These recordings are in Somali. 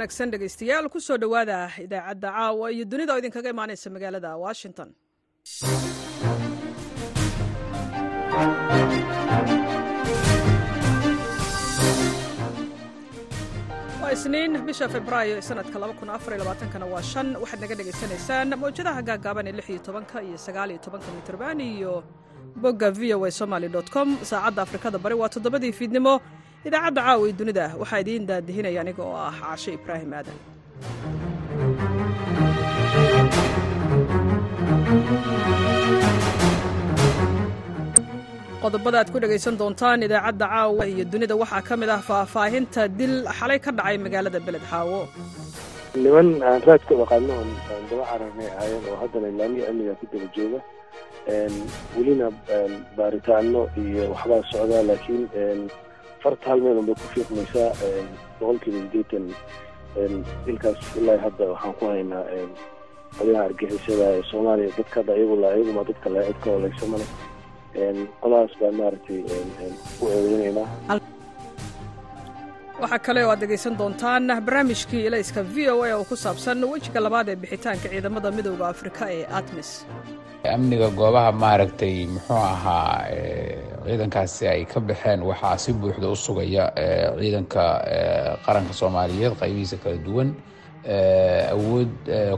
wanaagsan dhegaystayaal ku soo dhowaada idaacadda caawa iyo dunida oo idinkaga imaanaysa magaalada washington. Isniin bisha februaayo ee sanadka kana waa shan. Waxaad naga dhegaysanaysaan mawjadaha gaagaaban ee iyo tobanka iyo sagaal iyo tobanka mitrban iyo bogga v o a somaly com. Saacadda afrikada bari waa toddobadii fiidnimo idaacadda caawa iyo dunida waxaa idiin daadihinaya aniga oo ah caashe ibraahim aadan. Qodobada aad ku dhegaysan doontaan idaacadda caawa iyo dunida waxaa ka mid ah faahfaahinta dil xalay ka dhacay magaalada beled niman aan raadka aqaano oon daba cararnay ahaayeen oo haddana ilaamiya amniga ku daba jooga welina baaritaano iyo waxbaa socdaa laakiin farta hal meel unbay ku fiiqmaysaa boqolkiiba sideetan dilkaas ilaa hadda waxaan ku haynaa qolyaha argixisada ee soomaaliya dadka hadda iyagula iyaguma dadka le cid ka oleysa male qolahaas baan maaragtay u eedeynaynaa waxaa kale oo aad dhegaysan doontaan barnaamijkii ilayska v o a oo ku saabsan wejiga labaad ee bixitaanka ciidamada midowda afrika ee atmis amniga goobaha maaragtay muxuu ahaa ciidankaasi ay ka baxeen waxaa si buuxda u sugaya ciidanka qaranka soomaaliyeed qaybihiisa kala duwan. Awood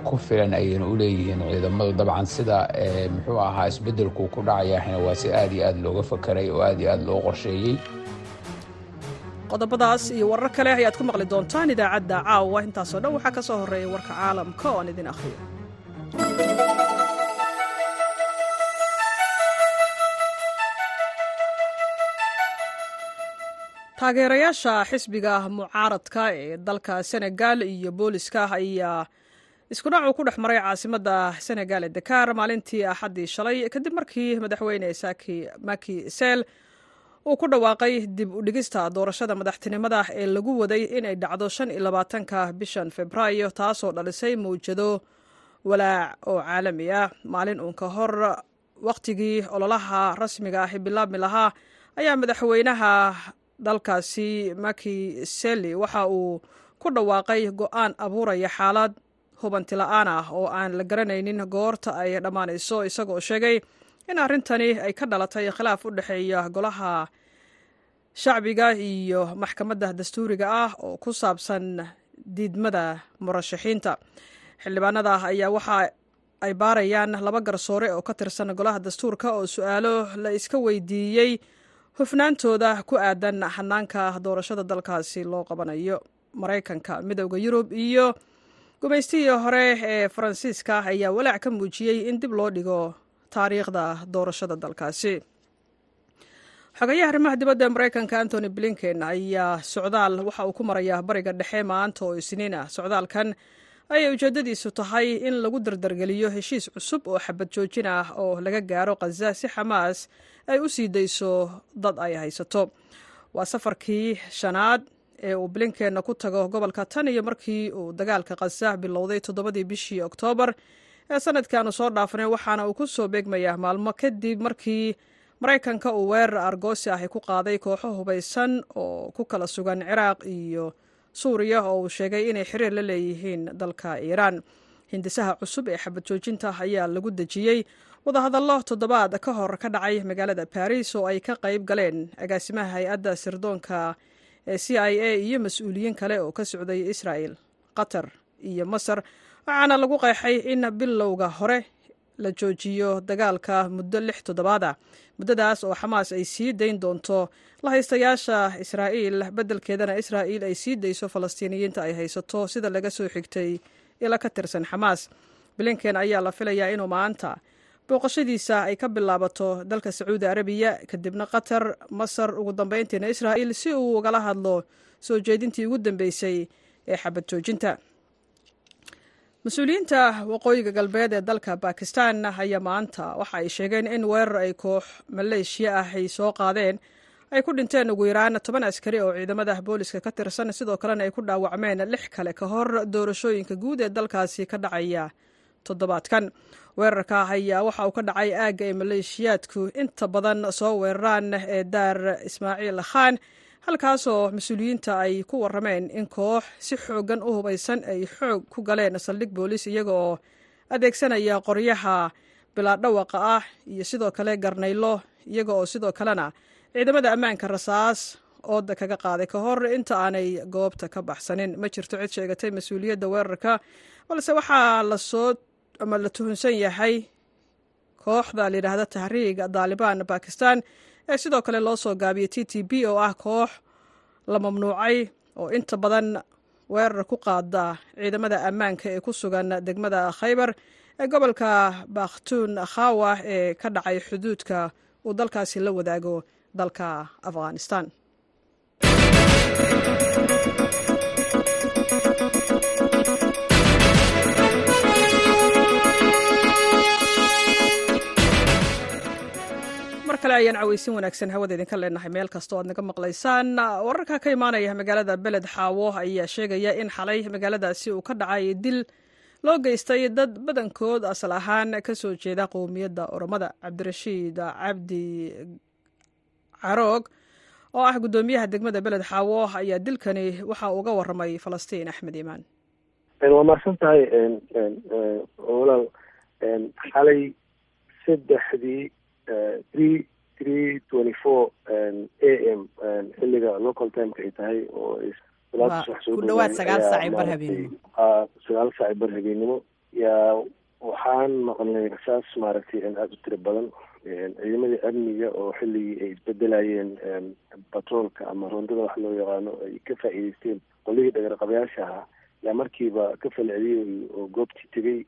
ku filan ayayna u leeyihiin ciidamadu dabcan sida muxuu ahaa isbedelku ku dhacayahna waa si aad iyo aad looga fakeray oo aad iyo aad loo qorsheeyey. Qodobadaas iyo warar kale ayaad ku maqli doontaan idaacadda caawa. Intaasoo dhan waxaa ka soo horreeya warka caalamka oo aan idin akhriyo taageerayaasha xisbiga mucaaradka ee dalka senegal iyo booliska ayaa iskudhacu ku dhex maray caasimadda senegal ee dakar maalintii axaddii shalay. Kadib markii madaxweyne maki sel uu ku dhawaaqay dib u dhigista doorashada madaxtinimada ee lagu waday inay dhacdo shan iyo labaatanka bishan februaayo taasoo dhalisay mawjado walaac oo caalami ah. Maalin uun ka hor wakhtigii ololaha rasmiga ahi bilaabmi lahaa ayaa madaxweynaha dalkaasi maki seli waxa uu ku dhawaaqay go'aan abuuraya xaalad hubanti la'aan ah oo aan la garanaynin goorta ay dhammaanayso isagoo sheegay in arrintani ay ka dhalatay khilaaf u dhexeeya golaha shacbiga iyo maxkamadda dastuuriga ah oo ku saabsan diidmada murashaxiinta. Xildhibaanada ayaa waxa ay baarayaan laba garsoore oo ka tirsan golaha dastuurka oo su'aalo la iska weydiiyey hufnaantooda ku aadan xanaanka doorashada dalkaasi loo qabanayo. Maraykanka midowda yurub iyo gumaystihii hore ee faransiiska ayaa walaac ka muujiyey in dib loo dhigo taariikhda doorashada dalkaasi. Xogayaha arrimaha dibadda ee maraykanka antony blinken ayaa socdaal waxa uu ku marayaa bariga dhexe maanta oo isniin ah socdaalkan ayay ujeeddadiisu tahay in lagu dardargeliyo heshiis cusub oo xabad joojin ah oo laga gaaro khaza si xamaas ay u sii dayso dad ay haysato. Waa safarkii shanaad ee uu blinken ku tago gobolka tan iyo markii uu dagaalka khaza bilowday toddobadii bishii oktoobar ee sanadkaanu soo dhaafnay waxaana uu ku soo beegmayaa maalmo kadib markii maraykanka uu weerar argoosi ahi ku qaaday kooxo hubaysan oo ku kala sugan ciraaq iyo suuriya oo uu sheegay inay xiriir la leeyihiin dalka iiraan. Hindisaha cusub ee xabad joojinta ayaa lagu dejiyey wadahadallo toddobaad ka hor ka dhacay magaalada baris oo ay ka qayb galeen agaasimaha hay'adda sirdoonka ee c i a iyo mas'uuliyiin kale oo ka socday israa'el qatar iyo masar waxaana lagu qeexay in bilowga hore la joojiyo dagaalka muddo lix toddobaad ah. Muddadaas oo xamaas ay sii dayn doonto la haystayaasha israa'iil beddelkeedana israa'iil ay sii dayso falastiiniyiinta ay haysato sida laga soo xigtay ila ka tirsan xamaas. Blinken ayaa la filayaa inuu maanta booqashadiisa ay ka bilaabato dalka sacuudi arabiya kadibna qatar masar ugu dambeyntiina israa'iil si uu ugala hadlo soo jeedintii ugu dambeysay ee xabad joojinta mas'uuliyiinta waqooyiga galbeed ee dalka bakistan ayaa maanta waxa ay sheegeen in weerar ay koox maleeshiya ah ay soo qaadeen. Ay ku dhinteen ugu yaraan toban askari oo ciidamada booliska ka tirsan. Sidoo kalena ay ku dhaawacmeen lix kale ka hor doorashooyinka guud ee dalkaasi ka dhacaya toddobaadkan. Weerarka ayaa waxa uu ka dhacay aagga ay maleeshiyaadku inta badan soo weeraraan ee daar ismaaciil khan halkaasoo mas'uuliyiinta ay ku warameen in koox si xooggan u hubaysan ay xoog ku galeen saldhig booliis iyaga oo adeegsanaya qoryaha bilaadhawaqa ah iyo sidoo kale garnaylo iyaga oo sidoo kalena ciidamada ammaanka rasaas ooda kaga qaaday. Ka hor inta aanay goobta ka baxsanin ma jirto cid sheegatay mas'uuliyadda weerarka balse waxaa la soo ama la tuhunsan yahay kooxda layidhaahda tahriiga daalibaan bakistan ee sidoo kale loo soo gaabiyey t t b oo ah koox la mamnuucay oo inta badan weerar ku qaada ciidamada ammaanka ee ku sugan degmada khaybar ee gobolka bakhtuun khawa ee ka dhacay xuduudka uu dalkaasi la wadaago dalka afghanistan kale ayaan caweysin wanaagsan hawada idinka leenahay. Meel kasta o aad naga maqlaysaan wararka ka imaanaya magaalada beled xaawo ayaa sheegaya in xalay magaaladaasi uu ka dhacay dil loo geystay dad badankood asal ahaan ka soo jeeda qowmiyadda oromada. Cabdirashiid cabdi caroog oo ah guddoomiyaha degmada beled xaawo ayaa dilkani waxa uga waramay falastiin axmed iimaan. Waa mahadsan tahay walaal xalay saddexdii three three twenty four a m xilliga local timeka ay tahay oo ku dhawaad sagaal saac bar habeenimo. Sagaal saac bar habeenimo. Yaa waxaan maqlnay rasaas maaragtay aada u tiro badan ciidamadii amniga oo xilligii ay isbedelayeen batroolka ama rondada wax loo yaqaano ay ka faa'iideysteen qolihii dhagarqabayaasha ahaa. Yaa markiiba ka falceliyey oo goobtii tegey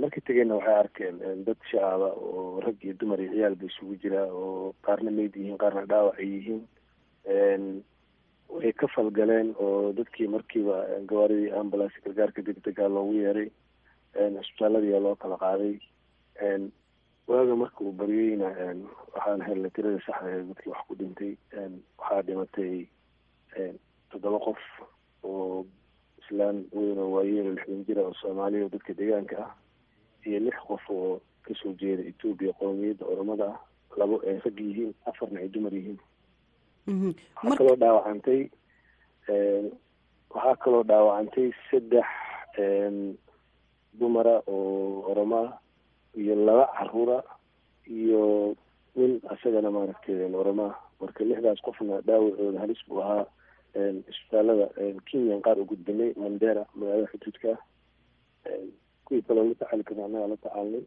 markii tegeyna waxay arkeen dad shacaba oo rag iyo dumar iyo ciyaal ba isugu jira oo qaarna meyd yihiin qaarna dhaawac ay yihiin way ka falgaleen oo dadkii markiiba gawaaridii ambulance gargaarka degdega loogu yeeray cisbitaaladiia loo kala qaaday. Waaga marka uu baryeyna waxaan helnay tirada saxda ee dadkii wax ku dhintay. Waxaa dhimatay toddoba qof oo islaan weyn oo waayeelo lixdan jira oo soomaaliya oo dadka deegaanka ah iyo lix qof oo ka soo jeeda etoobiya qowmiyadda oromada ah labo ay rag yihiin afarna ay dumar yihiin. Waxaa kaloo dhaawacantay waxaa kaloo dhaawacantay saddex dumara oo oromaa iyo laba caruura iyo nin asagana maaragtay oromaa marka lixdaas qofna dhaawacooda halis buu ahaa isbitaalada kenyan qaar u gudbinay mandera magaalada xuduudka kuwii kaloo la tacaali karna annagaa la tacaalnay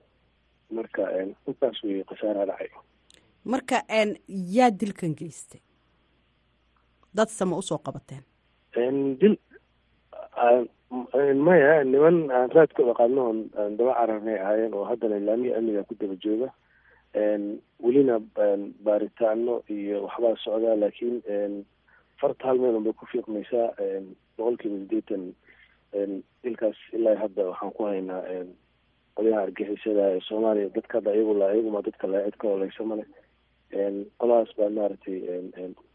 marka intaas wey khasaaraha dhacay. Marka yaa dilkan geystay? Dad sama u soo qabateen? Dil maya niman aan raadkooda qaadno oon daba cararnay ahaayeen oo haddana ilaamiya amniga ku daba jooga. Welina baaritaano iyo waxbaa socdaa laakiin farta hal meel unbay ku fiiqmaysaa boqol kiiba sideetan dilkaas ilaa hadda waxaan ku haynaa qolyaha argixisada ee soomaaliya dadka hadda iyagu la iyaguma dadka la cid ka oleysa male qoladaas baan maaragtay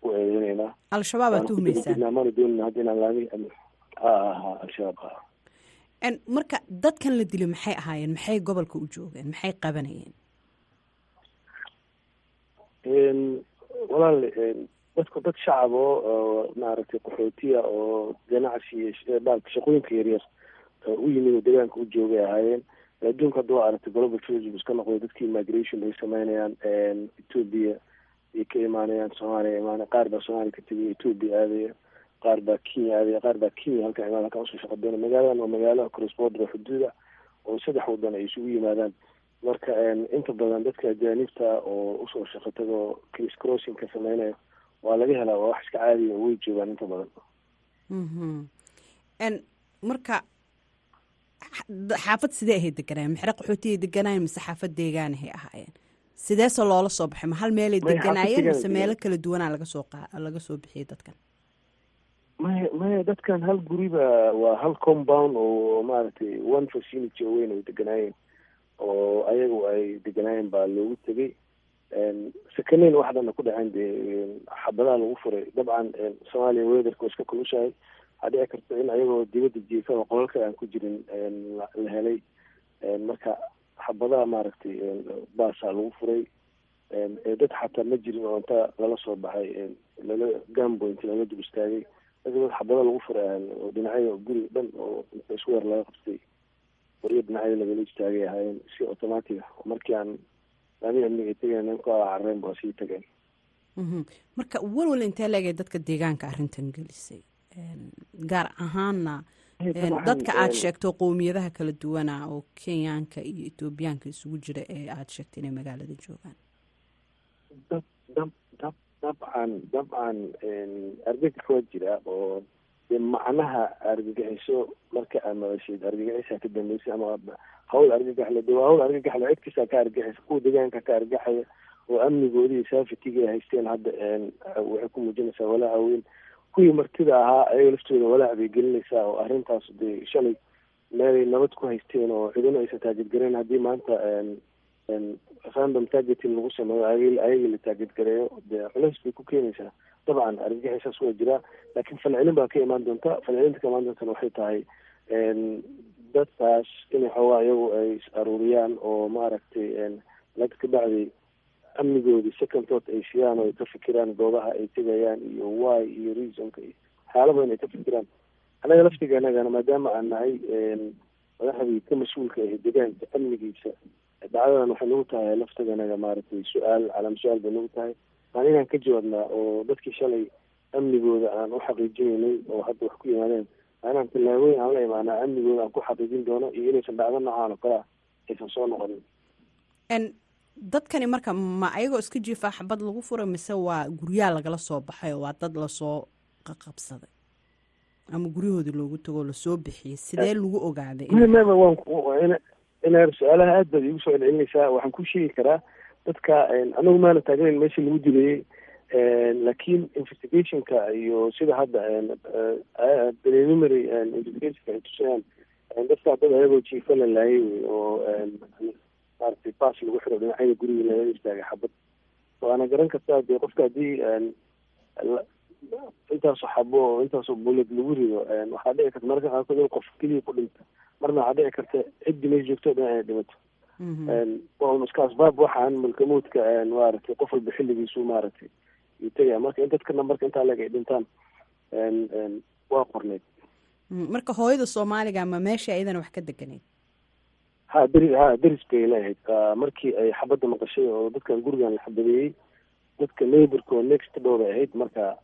u eedeyneynaa al-shabaab aad tuhmaysaan mana doonina hadda inaan laami ha ha al-shabaab ha marka dadkan la dilay maxay ahaayeen? Maxay gobolka u joogeen? Maxay qabanayeen? Walaal dadku dad shacab oo maaragtay qaxootiya oo ganacsi shaqooyinka yaryar u yimid oo deegaanka u joogay ahaayeen. Adduunka hadda waa aragtay global tourism iska noqday dadkii migration ay sameynayaan ethoobia ay ka imaanayaan soomaaliya imaanay qaar baa soomaaliya ka tegay ethoobia aadaya qaar baa kenya aadaya qaar baa kenya halkan imaan halkan u soo shaqa doona magaaladan waa magaalo crossborder xuduuda oo saddex wadan ay isugu yimaadaan. Marka inta badan dadka ajaanibta oo u soo shaqo tagoo cris crossing ka sameynaya waa laga helaa waa wax iska caadiya oo way joogaan inta badan. Marka xaafad sidee ahay deganaayeen maxre qaxootiay deganaayeen mise xaafad deegaanahay ahaayeen? Sideese loola soo baxay ma hal meelay deganaayeen mise meelo kala duwanaa laga soo laga soo bixiyay dadkan? Maya maya dadkan hal guriba waa hal compound oo maaragtay one facility oo weyn ay deganaayeen oo ayagu ay deganaayeen baa loogu tegay sakaneyn wax dhanna ku dhaceen dee xabadaha lagu furay. Dabcan soomaaliya weatherka waa iska kulushahay waxaa dhici karta in ayagoo dibadda jiifa oo qolalka aan ku jirin la helay. Marka xabadaha maaragtay baasaa lagu furay. Dad xataa ma jirin oo inta lala soo baxay lala gamboint lala dul istaagay. Dadka dad xabado lagu furay oo dhinacyada guri dhan oo inta isweer laga qabtay. Waryo dhinacyada lagala istaagay ahaayeen si automatic ah. Markii aan laami amniga tegeen ninka careen baa sii tageen marka walwal intee leegay dadka deegaanka arrintan gelisay? Gaar ahaana dadka aada sheegto qowmiyadaha kala duwana oo kenyaanka iyo etoobiyaanka isugu jira ee aada sheegtay inay magaalada joogaan? Dab dab dab dabcan dabcan argagax waa jira oo macnaha argagaxiso marka maqashid argagixisa ka dambeysay ama hawl argagaxle de waa hawl argagaxle cid kastaa ka argagaxisa kuwa deegaanka ka argagaxaya oo amnigoodii saafitiga ay haysteen hadda waxay ku muujinaysaa walaaca weyn. Kuwii martida ahaa ayaga laftooda walaac bay gelinaysaa oo arrintaas dee shalay meelay nabad ku haysteen oo cidina aysan taagedgareyn haddii maanta random targeting lagu sameeyo ayaga la taagedgareeyo dee culeys bay ku keenaysaa dabcan argagixisaas waa jiraa laakiin falcelin baa ka imaan doonta falcelinta ka imaan doontana waxay tahay dadkaas inay xoogaa iyagu ay is aruuriyaan oo maaragtay laga ka bacday amnigoodii second thought ay siiyaan oo ay ka fikiraan goobaha ay tegayaan iyo wy iyo reasonka iyo waxyaala badan ay ka fikiraan annaga laftiganagana maadaama aan nahay madaxdii ka mas'uulka ah deegaanka amnigiisa dhacdadan waxay nagu tahay laftaganaga maaragtay su'aal calaam su'aal bay nagu tahay maan inaan ka jawaabnaa oo dadkii shalay amnigooda aan u xaqiijinaynay oo hadda wax ku yimaadeen inaan tallaabooyin aan la imaanaa amnigooda aan ku xaqiijin doono iyo inaysan dhacdo nocaan oo kalea aysan soo noqonin dadkani marka ma ayagoo iska jiifaa xabad lagu furay mise waa guryaha lagala soo baxay oo waa dad la soo qaqabsaday ama guryahoodii loogu tagoo la soo bixiyey sidee lagu ogaaday su'aalaha aad baad iigu soo celcelinaysaa waxaan ku sheegi karaa dadka anagu maana taagnayn meeshii lagu dilayey laakiin investigationka iyo sida hadda preliminary investigationka ay tusayaan dadka dad ayagoo jiifa la laayay wey oo maaragtay bas lagu xiro dhinacyada guriga laga istaagay xabad. Waana garan kartaa dee qofka haddii intaasoo xabo oo intaasoo bulad lagu rido waxaa dhici karta mararka qaarkood in qof keliya ku dhinta marna waxaa dhici karta ciddi meesha joogto dhan inay dhimato waa un iska asbaab waxaan mulkamuudka maaragtay qof walba xilligiisu maaragtay uu tegaya marka in dadka nambarka intaa leg ay dhintaan waa qorneyd. Marka hooyada soomaaliga ma meesha ayadana wax ka deganeyd ha deri ha deris bay leehayd markii ay xabadda maqashay oo dadkan gurigan la xabadeeyey dadka neighborka oo next door bay ahayd. Marka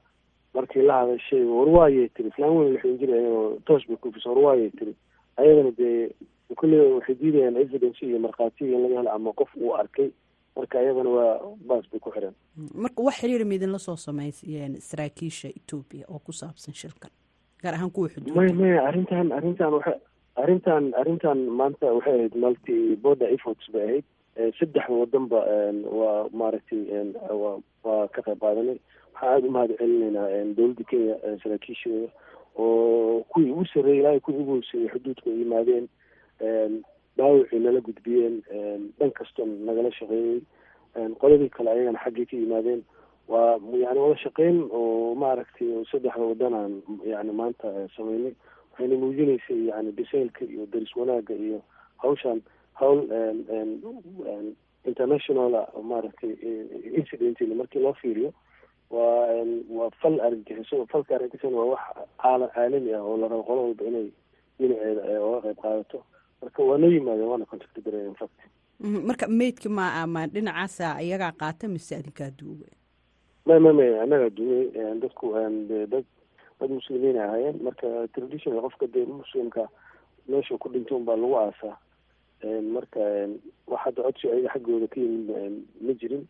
markii la hadashay warwaayay tiri islaan weyn lixdan jir ayagoo toos bay kufisa warwaayay tiri. Ayadana dee kulle waxay diidayaan evidence iyo markhaatiga in laga helo ama qof uu arkay. Marka ayadana waa baas bay ku xireen marka wax xiriir ma idinla soo sameysayeen saraakiisha etoobiya oo ku saabsan shilkan gaar ahaan kuwa xuduudda may maya arrintan arrintan waxa arrintan arrintan maanta waxay ahayd multi border efforts bay ahayd. Saddexda wadanba waa maaragtay waa waa ka qayb qaadanay. Waxaan aada u mahad celinaynaa dowladda kenya saraakiishooda oo kuwii ugu sarreeyay ilaahay kuwii ugu hooseeyey xuduudka ay yimaadeen dhaawacii nala gudbiyeen dhan kastoo nagala shaqeeyey. Qoladii kale ayagana xaggay ka yimaadeen. Waa yani wada shaqeyn oo maaragtay saddexda wadanaan yani maanta sameynay. Waxayna muujinaysay yani bisaylka iyo daris wanaagga iyo hawshan. Hawl internationala maaragtay incident markii loo fiiriyo waa waa fal argagixiso falka argagixisona waa wax caala caalami ah oo la rabo qolo walba inay dhinaceeda oga qayb qaadato marka waa noo yimaadeen waana contact gareeyen fact. Marka meydka ma ma dhinacaasa iyagaa qaata mise adinkaa duuga ma ma ma annagaa duugay dadku dad dad muslimiin ahaayeen. Marka traditional qofka dee muslimka meesha ku dhinto unbaa lagu aasaa. Marka wax hadda codsi ayaga xaggooda ka yimid ma jirin.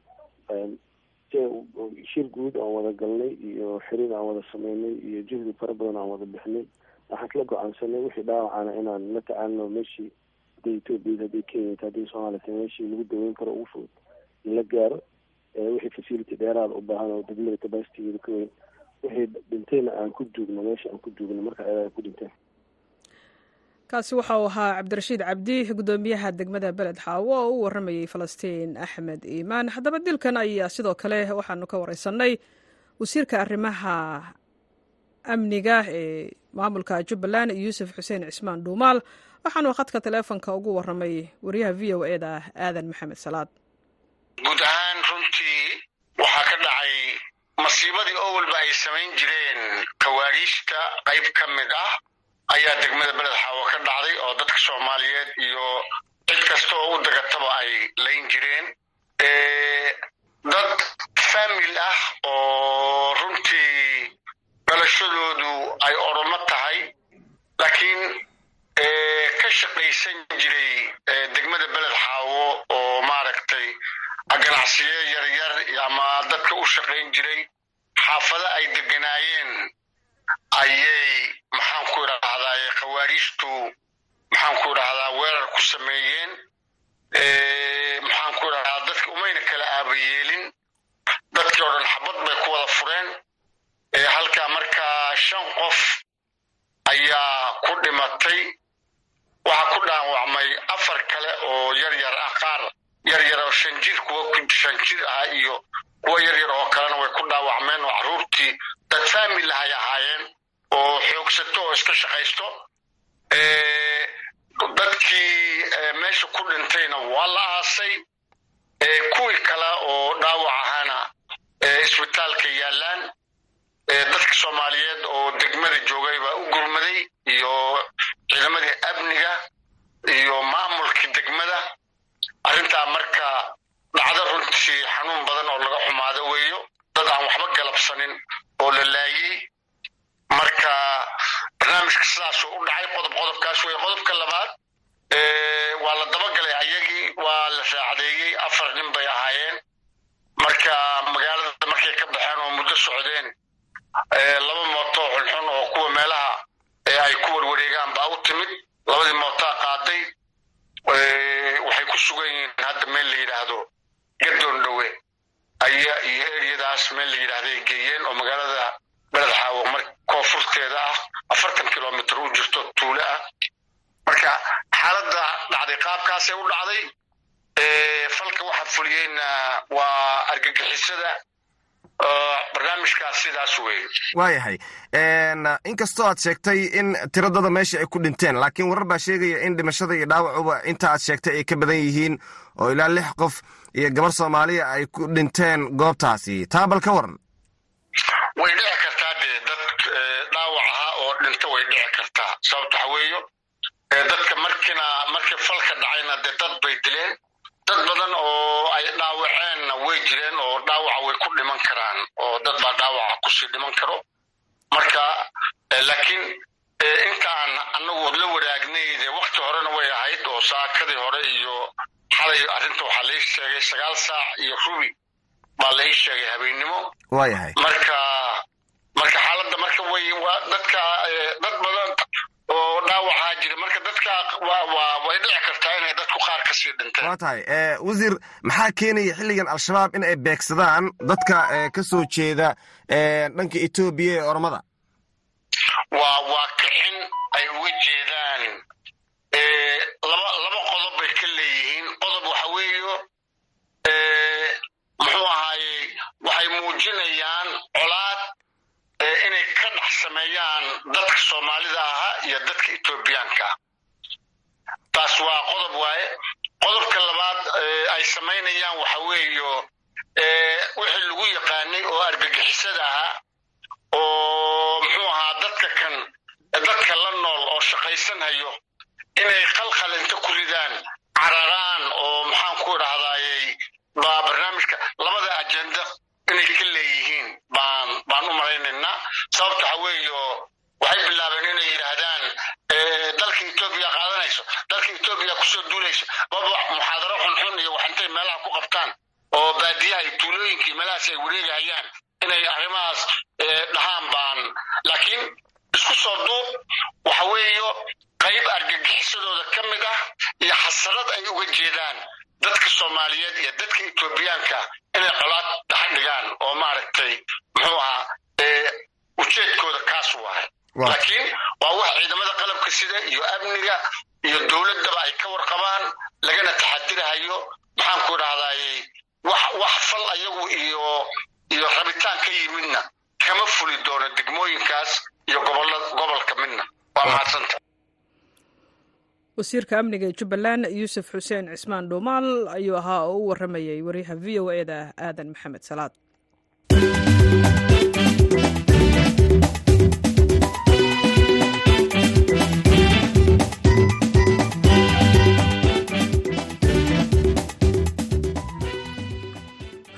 Shir guud aan wada galnay iyo xirin aan wada sameynay iyo juhdi fara badan aan wada bixinay waxaan kala go'aansanay wixii dhaawacana inaan la tacaalno meeshii hadday etoobiya hadday kenya hadday soomaaliya tahay meeshii lagu daweyn karo ugu fudud in la gaaro wixii facility dheeraada u baahan oo degmada capacitygeeda ka weyn. Wixii dhintayna aan ku duugno meesha aan ku duugno marka ayaga ku dhinteen kaasi waxa uu ahaa cabdirashiid cabdi guddoomiyaha degmada beled xaawo oo u waramayey falastiin axmed iimaan. Haddaba dilkan ayaa sidoo kale waxaanu ka wareysanay wasiirka arrimaha amniga ee maamulka jubbaland yuusuf xuseen cismaan dhuumaal. Waxaanu khadka taleefonka ugu waramay wariyaha v o e da aadan maxamed salaad. Guud ahaan runtii waxaa ka dhacay masiibadii oo walba ay samayn jireen. Kawaariijta qayb ka mid ah ayaa degmada beled xaawo ka dhacday oo dadka soomaaliyeed iyo cid kasta oo u dagataba ay layn jireen. Dad faamil ah oo runtii dhalashadoodu ay oromo tahay laakiin ka shaqaysan jiray degmada beled xaawo oo maaragtay ganacsiyo yaryar ama dadka u shaqayn jiray xaafado ay deganaayeen ayay maxaan ku idhaahdaa khawaariijtu maxaan ku idhahdaa weerar ku sameeyeen maxaan ku idhahdaa dadka umayna kala aabayeelin dadkii oo dhan xabad bay ku wada fureen halkaa markaa shan qof ayaa ku dhimatay waxaa ku dhaawacmay afar kale oo yaryar ah qaar yaryar oo shan jir kuwa shan jir ah iyo kuwa yaryar oo kalena way ku dhaawacmeen oo carruurtii dad faamil ahay ahaayeen oo xoogsato oo iska shaqaysto. Dadkii meesha ku dhintayna waa la aasay. Kuwii kale oo dhaawac ahaana isbitaalka yaallaan dadka soomaaliyeed oo degmada joogay baa u gurmaday iyo ciidamadii amniga iyo maamulkii degmada. Arrintaa marka dhacdo runtii xanuun badan oo laga xumaado weeyo dad aan waxba galabsanin oo la laayey marka barnaamijka sidaasuu u dhacay qodob qodobkaas wey qodobka labaad waa la dabagalay ayagii waa la raacdeeyey afar nin bay ahaayeen marka magaalada markay ka baxeen oo muddo socdeen laba mooto xunxun oo kuwa meelaha ay ku warwareegaan baa u timid. Labadii mootaa qaaday waxay ku sugan yihiin hadda meel la yidhaahdo gadoon dhowe aya iyo eryadaas meel la yidhaahday geeyeen oo magaalada beled xaawo koonfurteeda ah afartan kilomitr u jirto tuule ah. Marka xaaladda dhacday qaabkaasay u dhacday falka waxa fuliyeyna waa argagixisada sidaas weeye. Waayahay inkastoo aad sheegtay in tiradada meesha ay ku dhinteen laakiin warar baa sheegaya in dhimashada iyo dhaawacuba inta aad sheegtay ay ka badan yihiin oo ilaa lix qof iyo gabar soomaaliya ay ku dhinteen goobtaasi. Taa bal ka waran. Way dhici kartaa dee dad dhaawac ahaa oo dhinto way dhici kartaa. Sababto waxa weeyo dadka markiina markii falka dhacayna dee dad bay dileen dad badan oo ay dhaawaceenna way jireen oo dhaawaca way ku dhiman karaan oo dad baa dhaawaca ku sii dhiman karo. Marka laakiin intaan anagu la wadaagnay dee wakti horena way ahayd oo saakadii hore iyo xalay arrinta waxaa lai sheegay sagaal saac iyo rubi baa lai sheegay habeennimo. Waayahay. Marka marka xaaladda marka way dadka dad badan oo dhaawacaa jira. Marka dadka way dhici kartaa inay dadku qaar ka sii dhinteen. Waa tahay. Wasiir maxaa keenaya xilligan al-shabaab in ay beegsadaan dadka ka soo jeeda dhanka etoobiya ee ormada waa waa kixin ay uga jeedaan. Laba laba qodob bay ka leeyihiin. Qodob waxa weeyo muxuu ahaayey waxay muujinayaan colaad inay ka dhex sameeyaan dadka soomaalida ahaa iyo dadka etoobiyaanka taas waa qodob waaye. Qodobka labaad ay samaynayaan waxa weeyo wixii lagu yaqaanay oo argagixisada ahaa oo muxuu ahaa dadka kan dadka la nool oo shaqaysanhayo inay khalkhal inta ku ridaan cararaan oo maxaan ku idhahdayey baa barnaamijka labada ajenda inay ka leeyihiin baan baan u malaynaynaa sababta waxa weeyo waxay bilaabeen inay yidhaahdaan dalka etoobiya qaadanayso dalka etoobiya ku soo duulayso baba muxaadaro xunxun iyo wax intay meelaha ku qabtaan oo baadiyaha iyo tuulooyinkii meelahaas ay wareegahayaan inay arrimahaas dhahaan baan. Laakiin isku soo duub waxa weeyo qayb argagixisadooda ka mid ah iyo xasarad ay uga jeedaan dadka soomaaliyeed iyo dadka etoobiyaanka inay colaad dhex dhigaan oo maaragtay muxuu ahaa ujeedkooda kaas wahay laakiin waa wax ciidamada qalabka sida iyo amniga iyo dowladdaba ay ka warqabaan lagana taxadirahayo maxaan ku idhahdayey wax wax fal ayagu iyo iyo rabitaan ka yimidna kama fuli doono degmooyinkaas iyo gobolla gobolka midna. Waa mahadsanta wasiirka amniga ee jubbaland yuusuf xuseen cismaan dhuumaal ayuu ahaa oo u waramayay wariyaha v o eda aadan maxamed salaad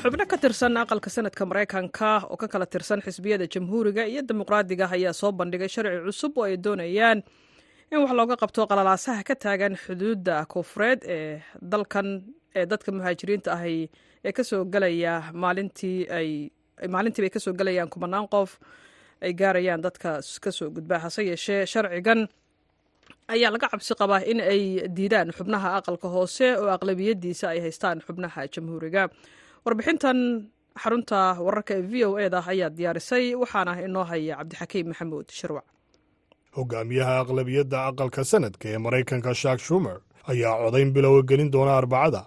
xubno ka tirsan aqalka sanadka maraykanka oo ka kala tirsan xisbiyada jamhuuriga iyo dimuqraadiga ayaa soo bandhigay sharci cusub oo ay doonayaan in wax looga qabto qalalaasaha ka taagan xuduudda koonfureed ee dalkan ee dadka muhaajiriinta ahi ee ka soo gelaya maalintii ay maalintiiba ay ka soo gelayaan kumanaan qof ay gaarayaan dadka ka soo gudbaa hase yeeshee sharcigan ayaa laga cabsi qabaa in ay diidaan xubnaha aqalka hoose oo aqlabiyadiisa ay haystaan xubnaha jamhuuriga warbixintan xarunta wararka ee v o eda ayaa diyaarisay waxaana inoo haya cabdixakiim maxamuud shirwac. Hogaamiyaha aqlabiyadda aqalka sanadka ee maraykanka shak shumer ayaa codayn bilowa gelin doona arbacada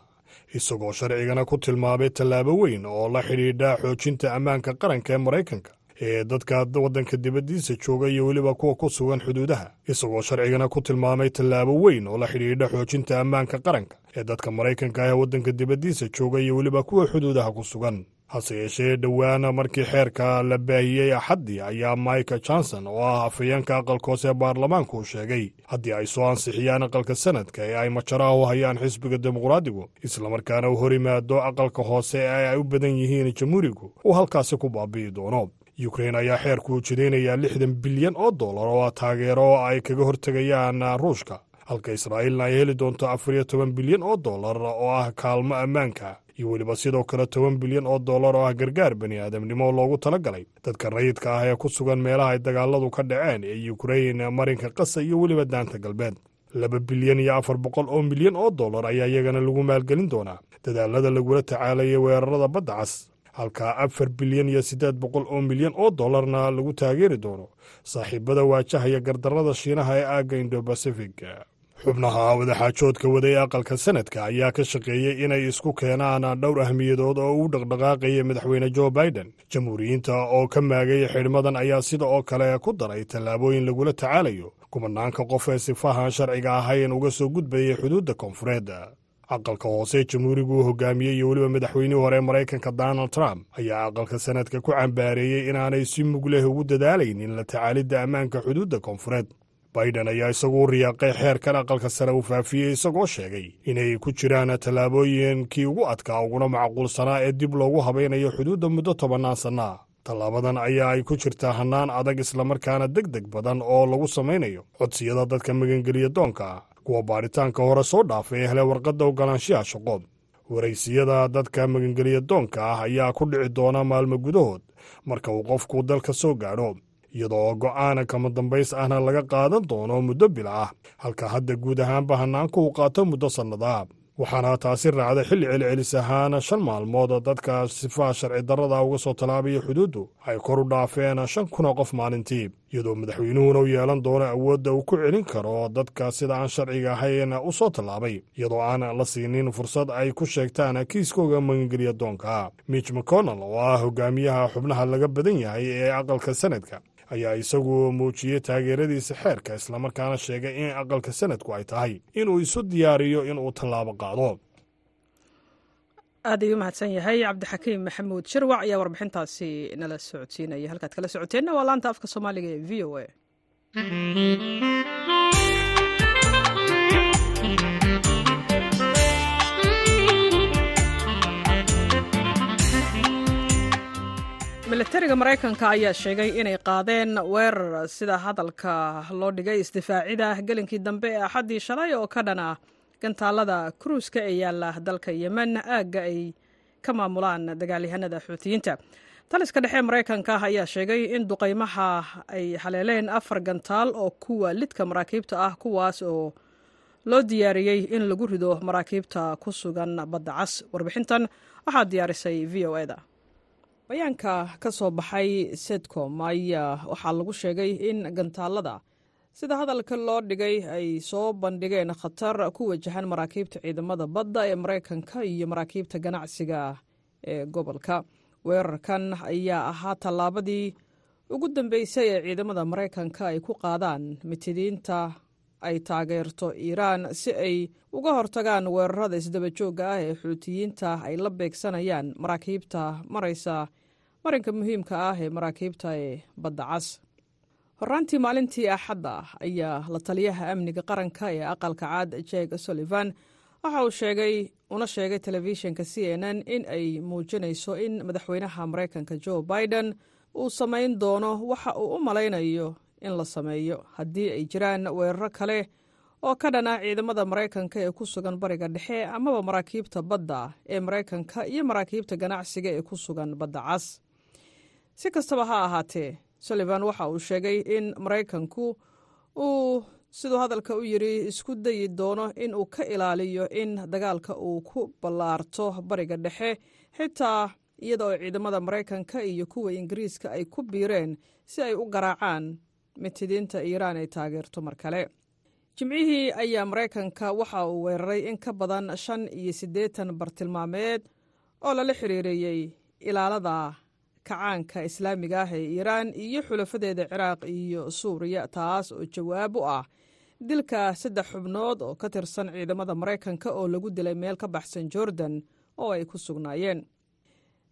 isagoo sharcigana ku tilmaamay tallaabo weyn oo la xidhiidha xoojinta ammaanka qaranka ee maraykanka ee dadka waddanka dibaddiisa jooga iyo weliba kuwa ku sugan xuduudaha isagoo sharcigana ku tilmaamay tallaabo weyn oo la xidhiidha xoojinta ammaanka qaranka ee dadka maraykanka ah ee waddanka dibaddiisa jooga iyo weliba kuwa xuduudaha ku sugan. Hase yeeshee dhowaana markii xeerka la baahiyey axaddii ayaa michael johnson oo ah afhayeenka aqalka hoose ee baarlamaanku uu sheegay haddii ay soo ansixiyaan aqalka sanadka ee ay majaraha u hayaan xisbiga dimuqraadigu islamarkaana u hor yimaado aqalka hoose ee ay u badan yihiin jamhuurigu uu halkaasi ku baabi'i doono yukrain ayaa xeerku ujeedaynayaa lixdan bilyan oo dollar oo ah taageero ay kaga hortegayaan ruushka. Halka israa'iilna ay heli doonto afar iyo toban bilyan oo dollar oo ah kaalmo ammaanka. Iyo weliba sidoo kale toban bilyan oo dollar oo ah gargaar bani aadamnimo loogu tala galay dadka rayidka ah ee ku sugan meelaha ay dagaaladu ka dhaceen ee yukrain marinka qasa iyo weliba daanta galbeed. Laba bilyan iyo afar boqol oo milyan oo dollar ayaa iyagana lagu maalgelin doonaa. Dadaalada lagula tacaalayay weerarada badda cas halka afar bilyan iyo siddeed boqol oo milyan oo dollarna lagu taageeri doono. Saaxiibada waajahaya gardarrada shiinaha ee aagga indobasifig xubnaha wadaxaajoodka waday aqalka sanadka ayaa ka shaqeeyey inay isku keenaan dhowr ahmiyadood oo uu dhaqdhaqaaqaya madaxweyne jo biden. Jamhuuriyiinta oo ka maagay xidhmadan ayaa sida oo kale ku daray tallaabooyin lagula tacaalayo. Kumanaanka qof ee sifahan sharciga ahayn uga soo gudbayay xuduudda koonfureed aqalka hoose jamhuurigu uu hogaamiyey iyo weliba madaxweynihii hore maraykanka donald trump ayaa aqalka sanadka ku cambaareeyey inaanay si mug leh ugu dadaalaynin la tacaalidda ammaanka xuduudda koonfureed. Biden ayaa isagu u riyaaqay xeerkan aqalka sare uu faafiyey isagoo sheegay inay ku jiraan tallaabooyinkii ugu adkaa uguna macquulsanaa ee dib loogu habaynayo xuduudda muddo tobannaan sannaa tallaabadan ayaa ay ku jirtaa hannaan adag islamarkaana deg deg badan oo lagu samaynayo codsiyada dadka magangeliya doonka kuwa baadhitaanka hore soo dhaafay ee hele warqadda ogolaanshiha shaqo waraysiyada dadka magangeliya doonka ah ayaa ku dhici doona maalmo gudahood marka uu qofku dalka soo gaadho iyadoo go'aana kama dambays ahna laga qaadan doono muddo bila ah halka hadda guud ahaanba hannaanka uu qaato muddo sannadaha waxaana taasi raacda xilli celcelis ahaan shan maalmood dadka sifaha sharci darrada uga soo tallaabaya xuduuddu ay kor u dhaafeen shan kuna qof maalintii iyadoo madaxweynuhuna u yeelan doono awoodda uu ku celin karo dadka sida aan sharciga ahayn u soo tallaabay iyadoo aan la siinin fursad ay ku sheegtaan kiiskooga magangeliya doonka mitch mcconnell oo ah hogaamiyaha xubnaha laga badan yahay ee aqalka sanadka ayaa isagu muujiyey taageeradiisa xeerka islamarkaana sheegay in aqalka sanadku ay tahay inuu isu diyaariyo inuu tallaabo qaado. Aad ayuu mahadsan yahay cabdixakiim maxamuud shirwac ayaa warbixintaasi nala socodsiinaya. Halkaad kala socoteenna waa laanta afka soomaaliga ee v o a milatariga maraykanka ayaa sheegay inay qaadeen weerar sida hadalka loo dhigay isdifaacida. Gelinkii dambe ee axaddii shalay oo ka dhan ah gantaalada kruuska ee yaalla dalka yemen aagga ay ka maamulaan dagaalyahanada xuutiyiinta taliska dhexe maraykanka ayaa sheegay in duqaymaha ay haleeleen afar gantaal oo kuwa lidka maraakiibta ah kuwaas oo loo diyaariyey in lagu rido maraakiibta ku sugan badda cas. Warbixintan waxaa diyaarisay v o eda bayaanka ka soo baxay sedcom ayaa waxaa lagu sheegay in gantaalada sida hadalka loo dhigay ay soo bandhigeen khatar ku wajahan maraakiibta ciidamada badda ee maraykanka iyo maraakiibta ganacsiga ee gobolka. Weerarkan ayaa ahaa tallaabadii ugu dambeysay ee ciidamada maraykanka ay ku qaadaan mitidiinta ay taageerto iiraan si ay uga hortagaan weerarada isdabajoogga ah ee xuutiyiinta ay la beegsanayaan maraakiibta maraysa marinka muhiimka ah ee maraakiibta ee badda cas. Horraantii maalintii axadda ayaa la taliyaha amniga qaranka ee aqalka caad jeg sullivan. Waxa uu sheegay una sheegay telefishinka c n n in ay muujinayso in madaxweynaha maraykanka jo biden uu samayn doono waxa uu u malaynayo in la sameeyo. Haddii ay jiraan weeraro kale oo ka dhan ah ciidamada maraykanka ee ku sugan bariga dhexe amaba maraakiibta badda ee maraykanka iyo maraakiibta ganacsiga ee ku sugan badda cas si kastaba ha ahaatee sullivan waxa uu sheegay in maraykanku uu siduu hadalka u yidhi isku dayi doono in uu ka ilaaliyo in dagaalka uu ku ballaarto bariga dhexe xitaa iyada oo ciidamada maraykanka iyo kuwa ingiriiska ay ku biireen si ay u garaacaan mitidiinta iiraan ay taageerto mar kale. Jimcihii ayaa maraykanka waxa uu weeraray in ka badan shan iyo siddeetan bartilmaameed oo lala xiriireeyey ilaalada kacaanka islaamiga ah ee iiraan iyo xulafadeeda ciraaq iyo suuriya taas oo jawaab u ah dilka saddex xubnood oo ka tirsan ciidamada maraykanka oo lagu dilay meel ka baxsan jordan oo ay ku sugnaayeen.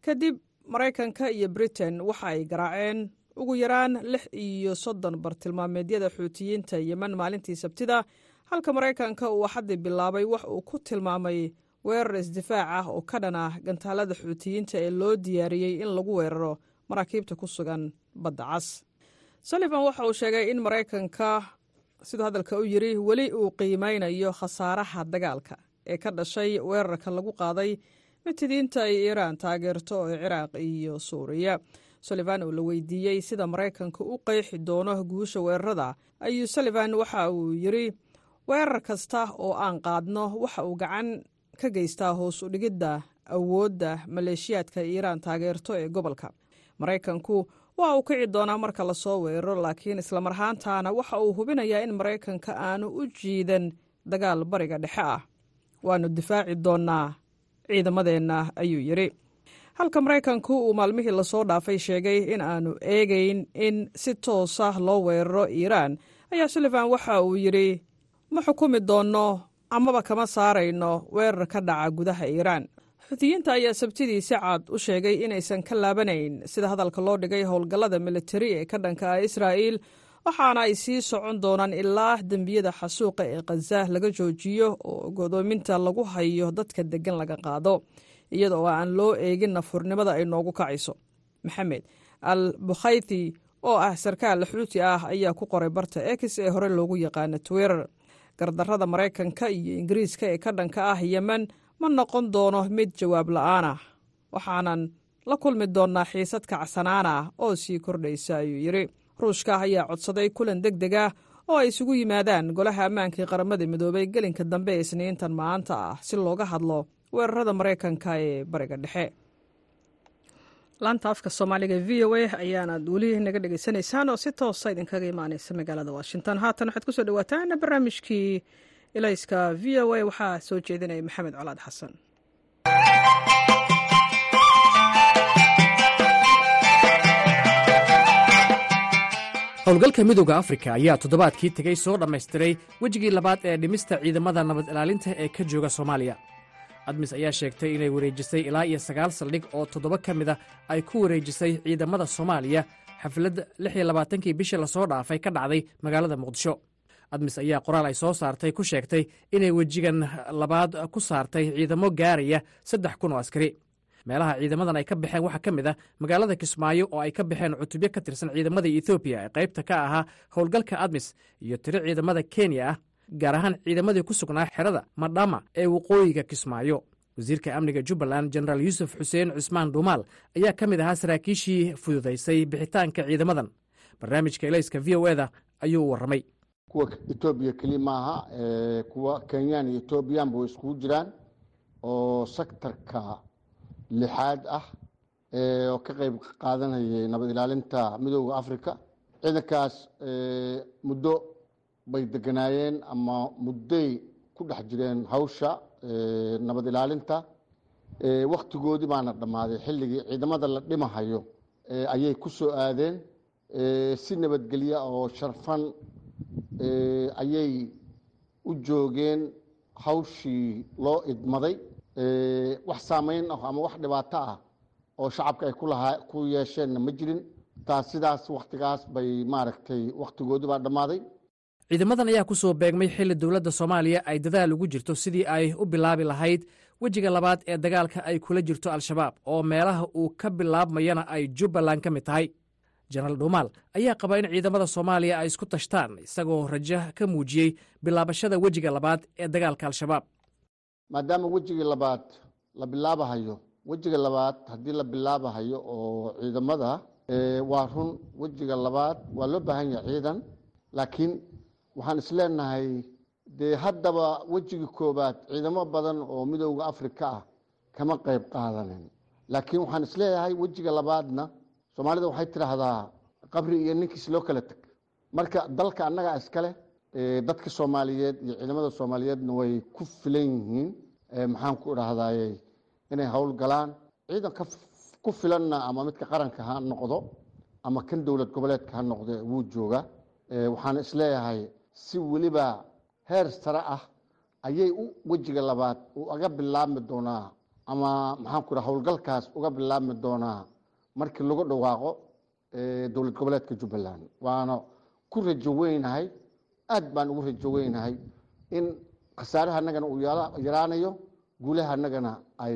Kadib maraykanka iyo britain waxa ay garaaceen ugu yaraan lix iyo soddon bartilmaameedyada xuutiyiinta yemen maalintii sabtida halka maraykanka uu axaddii bilaabay wax uu ku tilmaamay weerar isdifaac ah oo ka dhan ah gantaalada xuutiyiinta ee loo diyaariyey in lagu weeraro maraakiibta ku sugan badda cas. Sullivan waxa uu sheegay in maraykanka siduu hadalka u yidhi weli uu qiimeynayo khasaaraha dagaalka ee ka dhashay weerarka lagu qaaday mitidiinta ay iiraan taageerto ee ciraaq iyo suuriya. Sullivan oo la weydiiyey sida maraykanka u qeexi doono guusha weerarada. Ayuu sullivan waxa uu yidhi weerar kasta oo aan qaadno waxa uu gacan ka geystaa hoos u dhigidda awoodda maleeshiyaadka iiraan taageerto ee gobolka. Maraykanku waa uu kici doonaa marka la soo weeraro laakiin islamar ahaantaana waxa uu hubinayaa in maraykanka aanu u jiidan dagaal bariga dhexe ah. Waannu difaaci doonnaa ciidamadeenna ayuu yidhi halka maraykanku uu maalmihii la soo dhaafay sheegay in aanu eegayn in si toosa loo weeraro iiraan ayaa sullivan waxa uu yidhi ma xukumi doonno amaba kama saarayno weerar ka dhaca gudaha iiraan. Xuutiyiinta ayaa sabtidii si cad u sheegay inaysan ka laabanayn sida hadalka loo dhigay howlgallada militari ee ka dhanka ah israa'iil waxaana ay sii socon doonaan ilaa dembiyada xasuuqa ee khaza laga joojiyo oo godoominta lagu hayo dadka deggan laga qaado iyada oo aan loo eegin nafurnimada ay noogu kacayso. Maxamed al bukhayti oo ah sarkaal xuuti ah ayaa ku qoray barta ex ee hore loogu yaqaano twitter gardarrada maraykanka iyo ingiriiska ee ka dhanka ah yemen ma noqon doono mid jawaab la'aan ah. Waxaanan la kulmi doonnaa xiisad kacsanaan ah oo sii kordhaysa ayuu yidhi. Ruushka ayaa codsaday kulan deg deg ah oo ay isugu yimaadaan golaha ammaankii qaramada midoobay gelinka dambe ee isniintan maanta ah si looga hadlo weerarada maraykanka ee bariga dhexe laanta afka soomaaliga v o a ayaanaad weli naga dhegaysanaysaan oo si toosa idinkaga imaaneysa magaalada washington. Haatan waxaad ku soo dhawaataan barnaamijkii ilayska v o a. Waxaa soo jeedinaya maxamed colaad xasan howlgalka midooda afrika ayaa toddobaadkii tegey soo dhammaystiray wejigii labaad ee dhimista ciidamada nabad ilaalinta ee ka jooga soomaaliya admis ayaa sheegtay inay wareejisay ilaa iyo sagaal saldhig oo toddoba ka mid a ay ku wareejisay ciidamada soomaaliya. Xaflad lix iyo labaatankii bishii la soo dhaafay ka dhacday magaalada muqdisho. Admis ayaa qoraal ay soo saartay ku sheegtay inay wejigan labaad ku saartay ciidamo gaaraya saddex kun oo askari. Meelaha ciidamadan ay ka baxeen waxaa ka mid ah magaalada kismaayo oo ay ka baxeen cutubyo ka tirsan ciidamada etoobiya ee qaybta ka ahaa howlgalka admis iyo tiro ciidamada kenya ah gaar ahaan ciidamadii ku sugnaa xerada madhama ee waqooyiga kismaayo. Wasiirka amniga jubbaland jenaraal yuusuf xuseen cusmaan dhuumaal ayaa ka mid ahaa saraakiishii fududaysay bixitaanka ciidamadan. Barnaamijka elayska v o eda ayuu warramay. Kuwa etoobiya keli maaha kuwa kenyaan iyo etoobiyaanba way iskugu jiraan oo sektarka lixaad ah oo ka qeyb qaadanayay nabad ilaalinta midooda africa ciidankaas muddo bay deganaayeen ama mudday ku dhex jireen hawsha nabad ilaalinta wakhtigoodii baana dhammaaday. Xilligii ciidamada la dhimahayo ayay ku soo aadeen si nabadgelya oo sharfan ayay u joogeen hawshii loo idmaday. Wax saameyn ah ama wax dhibaato ah oo shacabka ay ku yeesheenna ma jirin. Taas sidaas wakhtigaas bay maaragtay wakhtigoodii baa dhammaaday ciidamadan ayaa ku soo beegmay xilli dowladda soomaaliya ay dadaal ugu jirto sidii ay u bilaabi lahayd wejiga labaad ee dagaalka ay kula jirto al-shabaab oo meelaha uu ka bilaabmayana ay jubbaland ka mid tahay. Jenaraal dhuumaal ayaa qaba in ciidamada soomaaliya ay isku tashtaan isagoo rajo ka muujiyey bilaabashada wejiga labaad ee dagaalka al-shabaab. Maadaama wejigii labaad la bilaabahayo wejiga labaad haddii la bilaabahayo oo ciidamada waa run wejiga labaad waa loo baahan yahay ciidan laakiin waxaan isleenahay dee haddaba wejigii koobaad ciidamo badan oo midooda afrika ah kama qayb qaadanin. Laakiin waxaan is leeyahay wejiga labaadna soomaalida waxay tidhaahdaa qabri iyo ninkiis loo kala teg marka dalka annagaa iskale dadka soomaaliyeed iyo ciidamada soomaaliyeedna way ku filan yihiin. Maxaan ku idhaahdaye inay howl galaan. Ciidan ku filanna ama midka qaranka ha noqdo ama kan dowlad goboleedka ha noqdo wuu jooga waxaan is leeyahay si weliba heer sare ah ayay u wejiga labaad uga bilaabmi doonaa ama maxaan ku idhaha howlgalkaas uga bilaabmi doonaa markii lagu dhawaaqo dowlad goboleedka jubbaland. Waana ku rajo weynahay aad baan ugu rajo weynahay in khasaaraha annagana uu yaraanayo guulaha annagana ay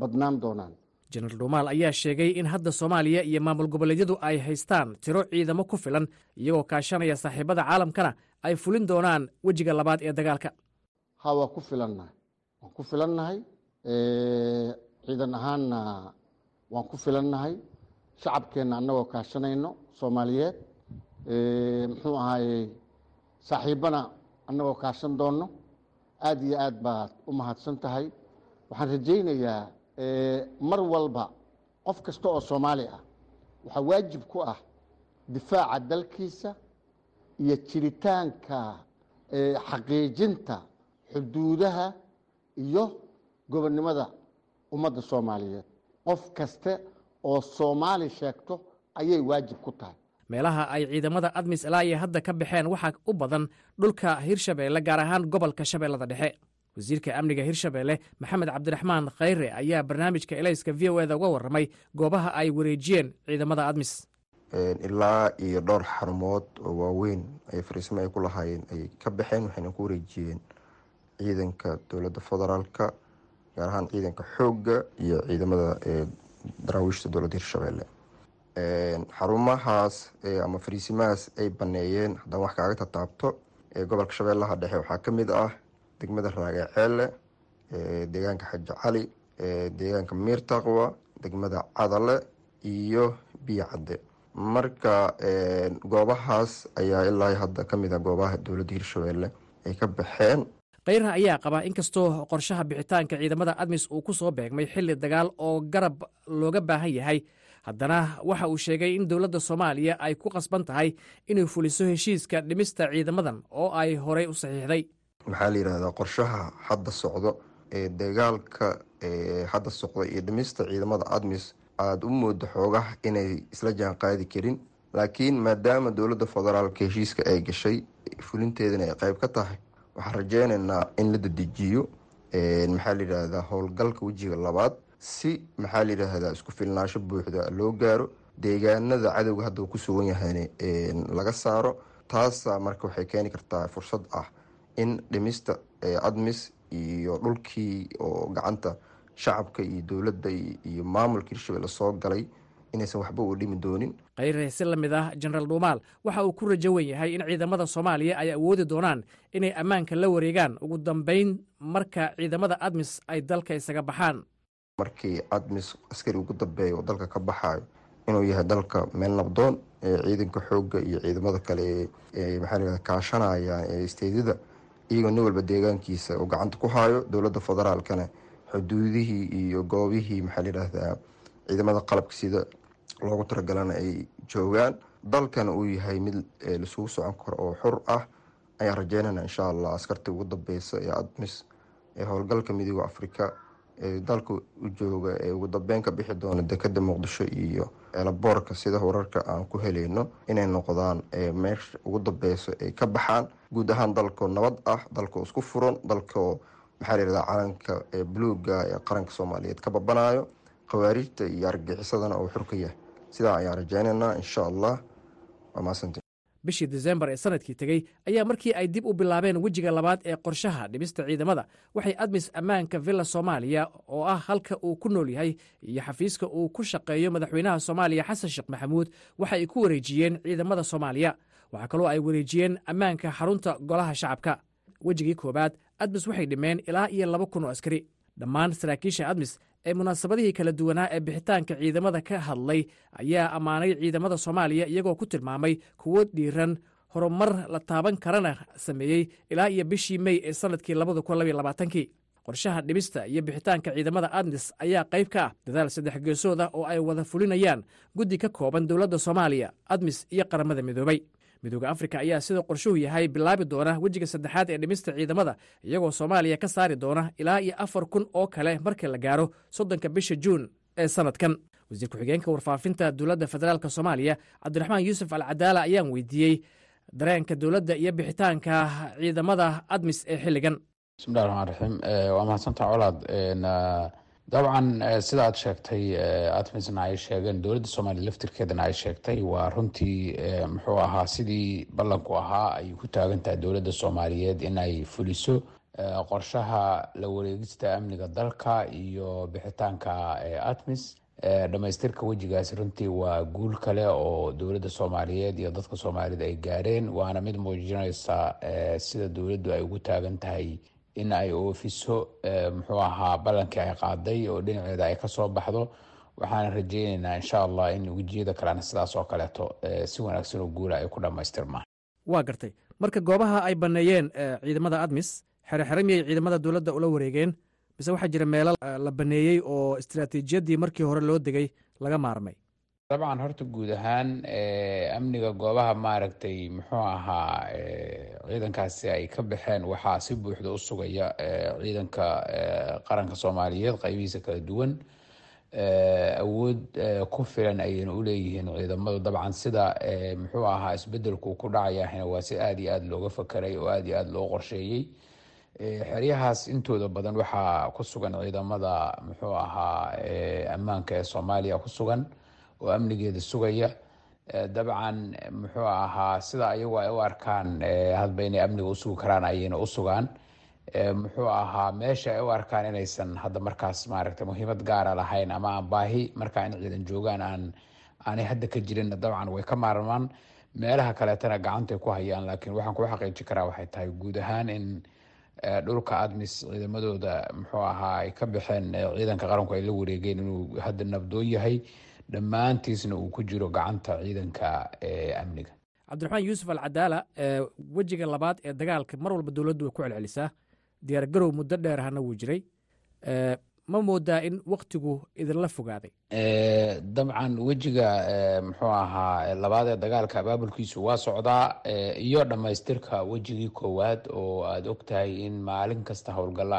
badnaan doonaan. Jenaraal dhuumaal ayaa sheegay in hadda soomaaliya iyo maamul goboleedyadu ay haystaan tiro ciidamo ku filan iyagoo kaashanaya saaxiibada caalamkana ay fulin doonaan wejiga labaad ee dagaalka. Ha waa ku filannahay. Waan ku filannahay ciidan ahaanna waan ku filannahay. Shacabkeenna annagoo kaashanayno soomaaliyeed muxuu ahaayey saaxiibbana annagoo kaashan doonno. Aada iyo aad baad u mahadsan tahay. Waxaan rajaynayaa mar walba qof kasta oo soomaali ah waxaa waajib ku ah difaaca dalkiisa iyo jiritaanka xaqiijinta xuduudaha iyo gobonnimada ummadda soomaaliyeed. Qof kaste oo soomaali sheegto ayay waajib ku tahay. Meelaha ay ciidamada admis ilaa iyo hadda ka baxeen waxaa u badan dhulka hirshabeelle gaar ahaan gobolka shabeellada dhexe. Wasiirka amniga hirshabeelle maxamed cabdiraxmaan khayre ayaa barnaamijka elayska v o eda uga warramay goobaha ay wareejiyeen ciidamada admis ilaa iyo dhowr xarumood oo waaweyn ay fariismo ay ku lahaayeen ay ka baxeen waxayna ku wareejiyeen ciidanka dowladda federaalka gaar ahaan ciidanka xoogga iyo ciidamada daraawiishta dowladda hirshabeelle xarumahaas ama fariisimahaas ay baneeyeen haddaan wax kaaga tataabto gobolka shabeellaha dhexe waxaa ka mid ah degmada raagaceelle deegaanka xaji cali deegaanka miirtaqwa degmada cadale iyo biyo cadde marka goobahaas ayaa ilaa hadda ka mid a goobaha dowladda hirshabeelle ay ka baxeen. Khayra ayaa qabaa inkastoo qorshaha bixitaanka ciidamada admis uu ku soo beegmay xilli dagaal oo garab looga baahan yahay haddana waxa uu sheegay in dowladda soomaaliya ay ku qasban tahay inay fuliso heshiiska dhimista ciidamadan oo ay horey u saxiixday. Maxaa la yidhahdaa qorshaha hadda socdo ee dagaalka hadda socda iyo dhimista ciidamada admis aada u moodo xoogaha inay isla jaan qaadi karin laakiin maadaama dowladda federaalka heshiiska ay gashay fulinteedana ay qeyb ka tahay waxaan rajeynaynaa in la dadejiyo maxaa layidhaahdaa howlgalka wejiga labaad si maxaa layidhaahdaa isku filnaansho buuxda loo gaaro deegaanada cadowga hadda uu ku sugan yahayna laga saaro taasa marka waxay keeni kartaa fursad ah in dhimista admis iyo dhulkii oo gacanta shacabka iyo dowladda iyo maamulka hirshabelle soo galay inaysan waxba u dhimi doonin. Khayre si la mid ah jenaraal dhuumaal waxa uu ku rajo wen yahay in ciidamada soomaaliya ay awoodi doonaan inay ammaanka la wareegaan. Ugu dambeyn marka ciidamada admis ay dalka isaga baxaan. Markii admis askari ugu dambeeya oo dalka ka baxayo inuu yahay dalka meel nabdoon ee ciidanka xoogga iyo ciidamada kale ee maxaa layihahda kaashanaya ee isteedyada iyagoo nin walba deegaankiisa uu gacanta ku haayo dowladda federaalkana xuduudihii iyo goobihii maxaa layidhaahdaa ciidamada qalabka sida loogu talagalana ay joogaan. Dalkana uu yahay mid laisugu socon karo oo xur ah. Ayaan rajeynana insha allah askarta ugu dambeysa ee admis ee howlgalka midooda afrika ee dalka u jooga ee ugu dambeyn ka bixi doona dekada muqdisho iyo elaboorka sida wararka aan ku helayno inay noqdaan meesha ugu dambeyso ay ka baxaan. Guud ahaan dalkoo nabad ah dalkoo isku furan dalkoo maxaa layihahdaa calanka buluuga ee qaranka soomaaliyeed? Ka babanayo khawaarijta iyo argagixisadana uu xur ka yahay. Sidaa ayaan rajaynaynaa insha allah. Waa maasanta bishii disembar ee sannadkii tegey ayaa markii ay dib u bilaabeen wejiga labaad ee qorshaha dhimista ciidamada. Waxay admis ammaanka villa soomaaliya oo ah halka uu ku nool yahay iyo xafiiska uu ku shaqeeyo madaxweynaha soomaaliya xasan sheekh maxamuud. Waxa ay ku wareejiyeen ciidamada soomaaliya. Waxaa kaloo ay wareejiyeen ammaanka xarunta golaha shacabka. Wejigii koowaad admis waxay dhimeen ilaa iyo laba kun oo askari. Dhammaan saraakiisha admis ee munaasabadihii kala duwanaa ee bixitaanka ciidamada ka hadlay ayaa ammaanay ciidamada soomaaliya iyagoo ku tilmaamay kuwo dhiiran. Horumar la taaban karana sameeyey ilaa iyo bishii mey ee sannadkii labada kun labaiyo labaatankii. Qorshaha dhimista iyo bixitaanka ciidamada admis ayaa qayb ka ah dadaal saddex geesood ah oo ay wada fulinayaan guddi ka kooban dowladda soomaaliya admis iyo qaramada midoobay midooda afrika ayaa sida qorshuhu yahay bilaabi doona wejiga saddexaad ee dhimista ciidamada iyagoo soomaaliya ka saari doona ilaa iyo afar kun oo kale marka la gaaro soddonka bisha juun ee sannadkan wasiir ku-xigeenka warfaafinta dowladda federaalk soomaaliya cabdiraxmaan yuusuf alcadaala ayaan weydiiyey dareenka dowladda iyo bixitaanka ciidamada admis ee xilligan. Bismillahi raxmaan raxiim waa mahadsantaa colaad dabcan sida aad sheegtay admisna ay sheegeen dowladda soomaaliya laftirkeedana ay sheegtay waa runtii muxuu ahaa sidii ballanku ahaa ay ku taagan tahay dowladda soomaaliyeed in ay fuliso qorshaha la wareegista amniga dalka iyo bixitaanka admis dhamaystirka wejigaasi runtii waa guul kale oo dowladda soomaaliyeed iyo dadka soomaaliyed ay gaareen waana mid muujinaysa sida dowladdu ay ugu taagan tahay in ay oofiso muxuu ahaa ballankii ay qaaday oo dhinaceeda ay ka soo baxdo. Waxaana rajeyneynaa insha allah in wejiyada kalena sidaas oo kaleeto si wanaagsan oo guula ay ku dhammaystirmaan. Waa gartay. Marka goobaha ay banneeyeen ciidamada admis xere xere miyay ciidamada dowladda ula wareegeen mise waxaa jira meelo la baneeyey oo istiraatiijiyaddii markii hore loo degay laga maarmay dabcan horta guud ahaan amniga goobaha maaragtay muxuu ahaa ciidankaasi ay ka baxeen waxaa si buuxda u sugaya ciidanka qaranka soomaaliyeed qaybihiisa kala duwan. Awood ku filan ayayna uleeyihiin ciidamadu dabcan sida muxuu ahaa isbedelku ku dhacayahna waa si aada iyo aada looga fakeray oo aada iyo aada loo qorsheeyey. Xeryahaas intooda badan waxaa ku sugan ciidamada muxuu ahaa ammaanka ee soomaaliya ku sugan oo amnigeeda sugaya dabcan muxuu ahaa sida ayagu ay u arkaan hadba inay amniga usugi karaan ayayna u sugaan. Muxuu ahaa meesha ay u arkaan inaysan hadda markaas maaragta muhiimad gaara lahayn ama aan baahi markaa in ciidan joogaan aan aanay hadda ka jirin dabcan way ka maarmaan. Meelaha kaleetana gacantay ku hayaan laakiin waxaan ku xaqiiji karaa waxay tahay guud ahaan in dhulka admis ciidamadooda muxuu ahaa ay ka baxeen ciidanka qaranku ay la wareegeen inuu hadda nabdoon yahay dhammaantiisna uu ku jiro gacanta ciidanka amniga. Cabdiraxmaan yuusuf alcadaala wejiga labaad ee dagaalka mar walba dowladdu way ku celcelisaa. Diyaargarow muddo dheer ahna wuu jiray. Ma moodaa in waktigu idinla fogaaday? Dabcan wejiga muxuu ahaa labaad ee dagaalka abaabulkiisu waa socdaa iyo dhammaystirka wejigii koowaad oo aada og tahay in maalin kasta howlgallo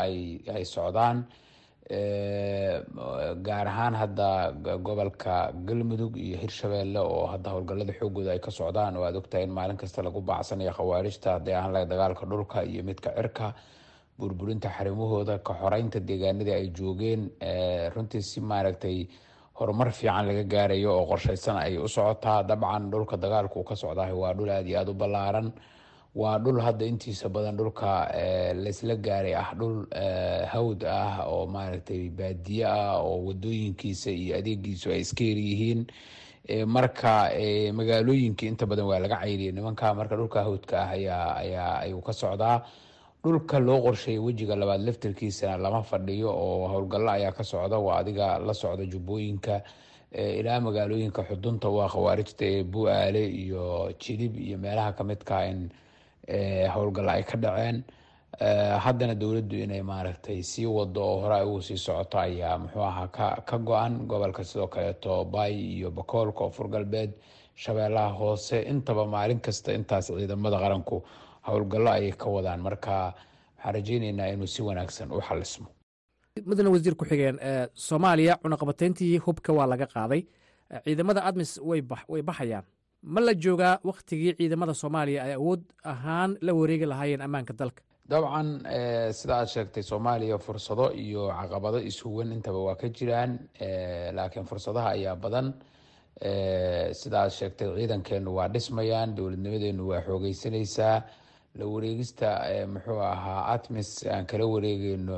ay socdaan gaar ahaan hadda gobolka galmudug iyo hirshabeelle oo hadda howlgallada xoogooda ay ka socdaan oo aada ogtahay in maalin kasta lagu bacsanayo khawaarijta haddii aan lahay dagaalka dhulka iyo midka cirka burburinta xarimahooda ka xoreynta deegaanadii ay joogeen. Runtii si maaragtay horumar fiican laga gaarayo oo qorsheysan ay u socotaa. Dabcan dhulka dagaalku ka socdaah waa dhul aada iyo aada u ballaaran waa dhul hadda intiisa badan dhulka laysla gaaray ah dhul hawd ah oo maaragtay baadiye ah oo wadooyinkiisa iyo adeegiisu ay iska yaryihiin marka magaalooyinkii inta badan waa laga cayriyay nimanka marka dhulka hawdka ah ayaa ayuu ka socdaa. Dhulka loo qorsheeyay wejiga labaad laftarkiisana lama fadhiyo oo howlgallo ayaa ka socda. Waa adiga la socda jubbooyinka ilaa magaalooyinka xudunta waa khawaarijta ee bu-aale iyo jilib iyo meelaha kamidka in howlgal ay ka dhaceen. Haddana dowladdu inay maaragtay sii wado oo hore ay ugu sii socoto ayaa muxuu ahaa ka ka go-an. Gobolka sidoo kaleeto bay iyo bakool koonfur galbeed shabeellaha hoose. Intaba maalin kasta intaas ciidamada qaranku howlgallo ayay ka wadaan. Marka waxaan rajeyneynaa inuu si wanaagsan u xalismo mudane wasiir ku-xigeen soomaaliya cunaqabateyntii hubka waa laga qaaday. Ciidamada admis way baxayaan ma la joogaa wakhtigii ciidamada soomaaliya ay awood ahaan la wareegi lahaayeen ammaanka dalka? Dabcan sida aad sheegtay soomaaliya fursado iyo caqabado ishuwan intaba waa ka jiraan. Laakiin fursadaha ayaa badan. Sida aad sheegtay ciidankeenu waa dhismayaan dowladnimadeenu waa xoogeysanaysaa la wareegista muxuu ahaa atmis aan kala wareegeyno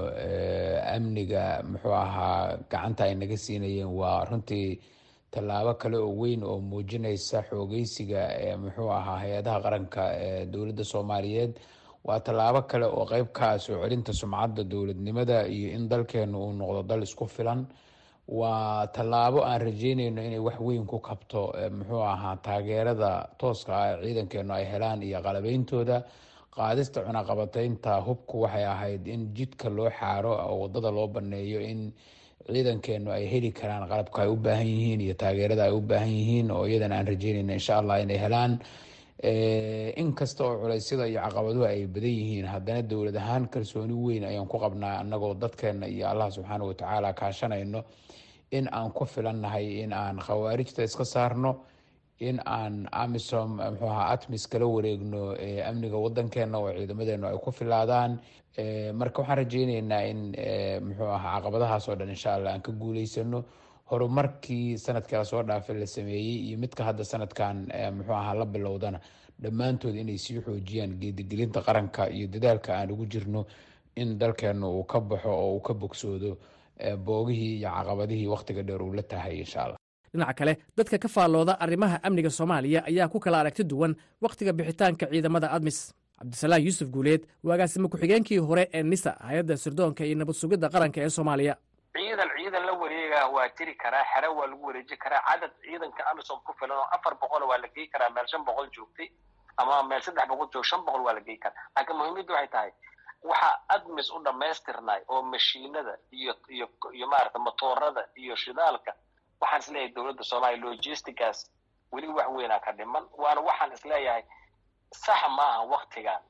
amniga muxuu ahaa gacanta ay naga siinayeen waa runtii tallaabo kale oo weyn oo muujinaysa xoogeysiga muxuu ahaa hay'adaha qaranka dowladda soomaaliyeed. Waa tallaabo kale oo qeyb ka ah soo celinta sumcadda dowladnimada iyo in dalkeenu uu noqdo dal isku filan. Waa tallaabo aan rajeyneyno inay wax weyn ku kabto muxuu ahaa taageerada tooska ah ee ciidankeenu ay helaan iyo qalabeyntooda qaadista cunaqabateynta hubku waxay ahayd in jidka loo xaaro oo waddada loo baneeyo in ciidankeenu ay heli karaan qalabka ay u baahan yihiin iyo taageerada ay u baahan yihiin oo iyadan aan rajeyneyno insha allah inay helaan. In kasta oo culeysyada iyo caqabaduhu ay badan yihiin haddana dowlad ahaan kalsooni weyn ayaan ku qabnaa annagoo dadkeena iyo allah subxaana watacaala kaashanayno in aan ku filannahay in aan khawaarijta iska saarno in aan amisom muxuu ahaa atmis kala wareegno amniga wadankeena oo ciidamadeenu ay ku filaadaan. Marka waxaan rajeyneynaa in muxuu ahaa caqabadahaas oo dhan insha allah aan ka guuleysano. Horumarkii sannadkii la soo dhaafay la sameeyey iyo midka hadda sanadkan muxuu ahaa la bilowdana. Dhammaantood inay sii xoojiyaan geedigelinta qaranka iyo dadaalka aan ugu jirno in dalkeenu uu ka baxo oo uu ka bogsoodo boogihii iyo caqabadihii wakhtiga dheer uu la tahay insha allah dhinaca kale dadka ka faallooda arrimaha amniga soomaaliya ayaa ku kala aragti duwan wakhtiga bixitaanka ciidamada admis. Cabdisalaam yuusuf guuleed waagasimo ku-xigeenkii hore ee nisa hay'adda sirdoonka iyo nabad sugidda qaranka ee soomaaliya. Ciidan ciidan la wareegaa waa jiri karaa xero waa lagu wareeji karaa cadad ciidanka amisom ku filan oo afar boqol waa la gey karaa meel shan boqol joogtay ama meel saddex boqol joog shan boqol waa la gey karaa. Laakiin muhiimaddu waxay tahay waxaa admis u dhammaystirnay oo mashiinada iyo iyo iyo maarata motoorada iyo shidaalka waxaan is leeyahay dowladda soomaaliya logisticaas weli wax weynaa ka dhiman waana waxaan is leeyahay sax maaha waktigan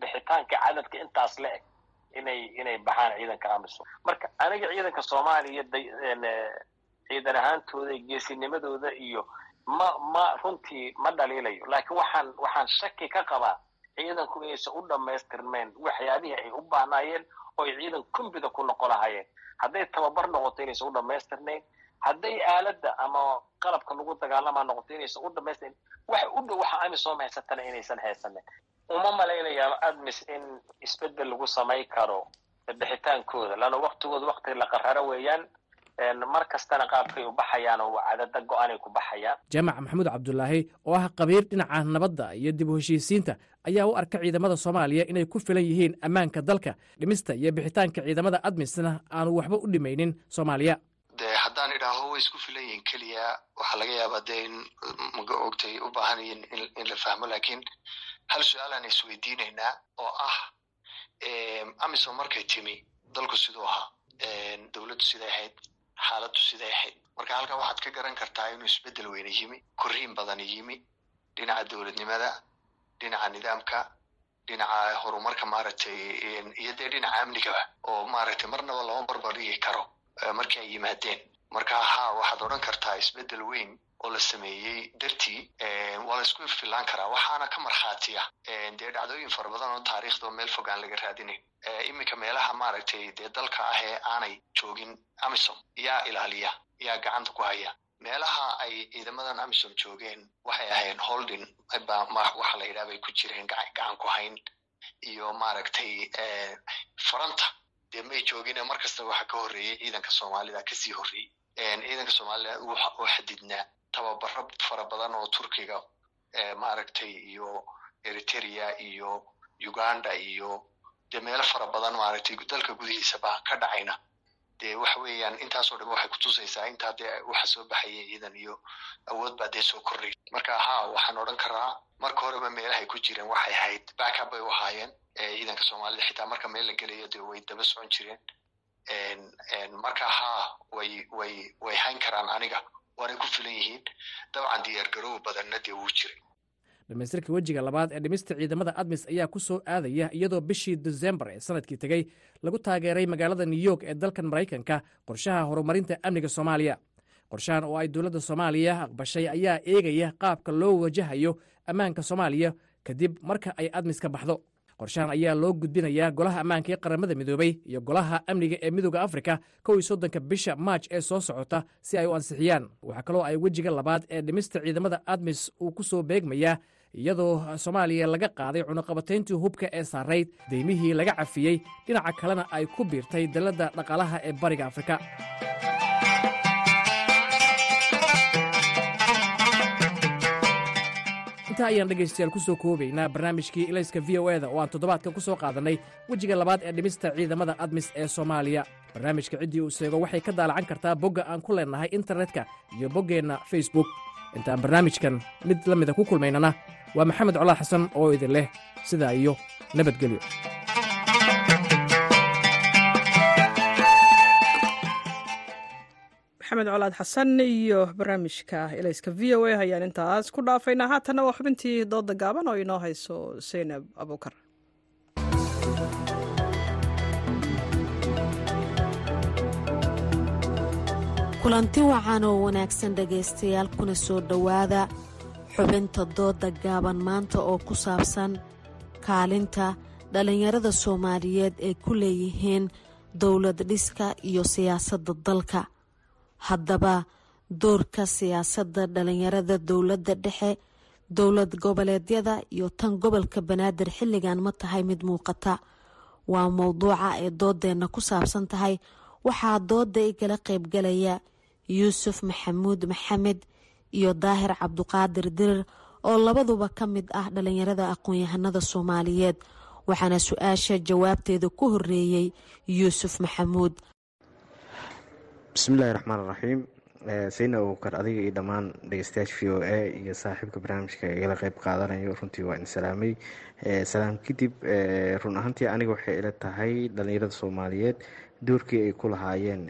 bixitaanka cadadka intaas la eg inay inay baxaan ciidanka amisom. Marka aniga ciidanka soomaaliya ciidan ahaantooda geesinimadooda iyo ma ma runtii ma dhaliilayo. Laakiin waxaan waxaan shaki ka qabaa ciidanku inaysan u dhammaystirmeen waxyaabihii ay u baahnaayeen oo ay ciidan kumbida ku noqon lahaayeen. Hadday tababar noqoto inaysan u dhammaystirnayn hadday aaladda ama qalabka lagu dagaalamaa noqoto inaysan u dhammaystirin waxa u dhow waxa amisom haysatana inaysan haysanin. Uma malaynaya admis in isbeddel lagu samay karo bixitaankooda. Lana waktigooda wakti la qararo weeyaan mar kastana qaabkay u baxayaan oo cadada go'aanay ku baxayaan. Jaamac maxamuud cabdulaahi oo ah qabiir dhinaca nabadda iyo dib u heshiisiinta ayaa u arka ciidamada soomaaliya inay ku filan yihiin ammaanka dalka. Dhimista iyo bixitaanka ciidamada admisna aanu waxba u dhimaynin soomaaliya de haddaan idhaaho way isku filan yihiin keliya. Waxaa laga yaabaa dee in maga ogtay u baahan yihiin in la fahmo laakiin hal su'aalaan isweydiinaynaa oo ah amisom markay timi dalku siduu ahaa dowladdu siday ahayd xaaladdu siday ahayd. Marka halkan waxaad ka garan kartaa inuu isbeddel weyne yimi korriin badani yimi dhinaca dowladnimada dhinaca nidaamka dhinaca horumarka maaragtay iyo dee dhinaca amnigaba oo maaragtay marnaba lama barbardhigi karo markii ay yimaadeen. Marka haa waxaad odhan kartaa isbeddel weyn oo la sameeyey dartii. Waa la isku filaan karaa waxaana ka markhaatiya dee dhacdooyin fara badan oo taariikhda oo meel fog aan laga raadinayn iminka meelaha maaragtay dee dalka ah ee aanay joogin amisom yaa ilaaliya yaa gacanta ku haya. Meelaha ay ciidamadan amisom joogeen waxay ahayn holding waxa la yidhaha bay ku jireen gacan ku hayn iyo maaragtay faranta dee may joogine mar kasta waxa ka horreeyey ciidanka soomaalida ka sii horreeyey ciidanka soomaalida oo xadidnaa tababaro fara badan oo turkiga maaragtay iyo eritrea iyo uganda iyo dee meelo fara badan maaragtay dalka gudihiisaba ka dhacayna dee waxa weeyaan intaasoo dhan waxay kutusaysaa intaa dee waxa soo baxaya ciidan iyo awood baa dee soo kordhay marka haa waxaan odhan karaa marka horeba meelahay ku jireen waxay ahayd backup bay u ahaayeen ciidanka soomaalida xitaa marka meel la gelayo dee way daba socon jireen. Marka haa way way way hayn karaan aniga waanay ku filan yihiin dabcan diyaargaroow badanna dee wuu jiray. Dhamaystirka wejiga labaad ee dhimista ciidamada admis ayaa ku soo aadaya iyadoo bishii desembar ee sannadkii tegey lagu taageeray magaalada new york ee dalkan maraykanka qorshaha horumarinta amniga soomaaliya. Qorshahan oo ay dowladda soomaaliya aqbashay ayaa eegaya qaabka loo wajahayo ammaanka soomaaliya kadib marka ay admis ka baxdo. Qorshahan ayaa loo gudbinayaa golaha ammaanka ee qaramada midoobey iyo golaha amniga ee midooda afrika kow iyo soddonka bisha maaj ee soo socota si ay u ansixiyaan. Waxaa kaloo ay wejiga labaad ee dhimista ciidamada admis uu ku soo beegmayaa iyadoo soomaaliya laga qaaday cunuqabatayntii hubka ee saarayd deymihii laga cafiyey dhinaca kalena ay ku biirtay dalladda dhaqaalaha ee bariga afrika. Intaa ayaan dhegaystayaal ku soo koobaynaa barnaamijkii ilayska v o eda oo aan toddobaadkan ku soo qaadannay wejiga labaad ee dhimista ciidamada admis ee soomaaliya. Barnaamijka ciddii uu seego waxay ka daalacan kartaa bogga aan ku leennahay internetka iyo boggeenna facebook. Intaan barnaamijkan mid la mida ku kulmaynana waa maxamed colaad xasan oo idin leh sidaa iyo nabadgelyo maxamed colaad xasan iyo barnaamijka ilayska v o a ayaan intaas ku dhaafaynaa. Haatanna waa xubintii dooda gaaban oo inoo hayso seynab abuukar kulanti wacan oo wanaagsan dhegaystayaal kuna soo dhowaada xubinta dooda gaaban maanta oo ku saabsan kaalinta dhallinyarada soomaaliyeed ay ku leeyihiin dowlad dhiska iyo siyaasadda dalka. Haddaba doorka siyaasadda dhallinyarada dowladda dhexe dowlad goboleedyada iyo tan gobolka banaadir xilligan ma tahay mid muuqata. Waa mowduuca ay doodeenna ku saabsan tahay. Waxaa dooda igala qaybgalaya yuusuf maxamuud maxamed iyo daahir cabduqaadir dirir oo labaduba ka mid ah dhallinyarada aqoon-yahanada soomaaliyeed waxaana su'aasha jawaabteeda ku horeeyey yuusuf maxamuud. Bismillahi raxmaan raxiim sayna abuukar adiga iyo dhammaan dhegeystayaasha v o a iyo saaxiibka barnaamijka igala qeyb qaadanayo runtii waa in salaamay. Salaam kadib run ahaantii aniga waxay ila tahay dhallinyarada soomaaliyeed doorkii ay ku lahaayeen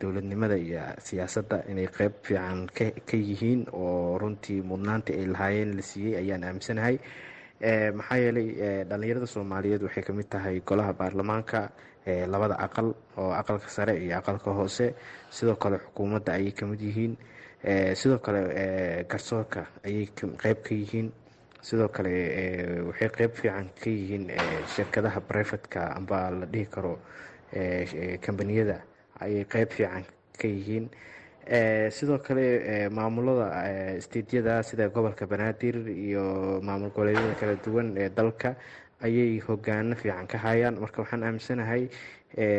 dowladnimada iyo siyaasadda inay qeyb fiican ka yihiin oo runtii mudnaantii ay lahaayeen la siiyey ayaan aaminsanahay. Maxaa yeelay dhallinyarada soomaaliyeed waxay ka mid tahay golaha baarlamaanka labada aqal oo aqalka sare iyo aqalka hoose. Sidoo kale xukuumadda ayay ka mid yihiin. Sidoo kale garsoorka ayay qeyb ka yihiin. Sidoo kale waxay qeyb fiican ka yihiin shirkadaha brefatka amba la dhihi karo kambaniyada ayay qeyb fiican ka yihiin. Sidoo kale maamulada steedyada sida gobolka banaadir iyo maamul goboleedyada kala duwan ee dalka ayay hogaano fiican ka hayaan. Marka waxaan aaminsanahay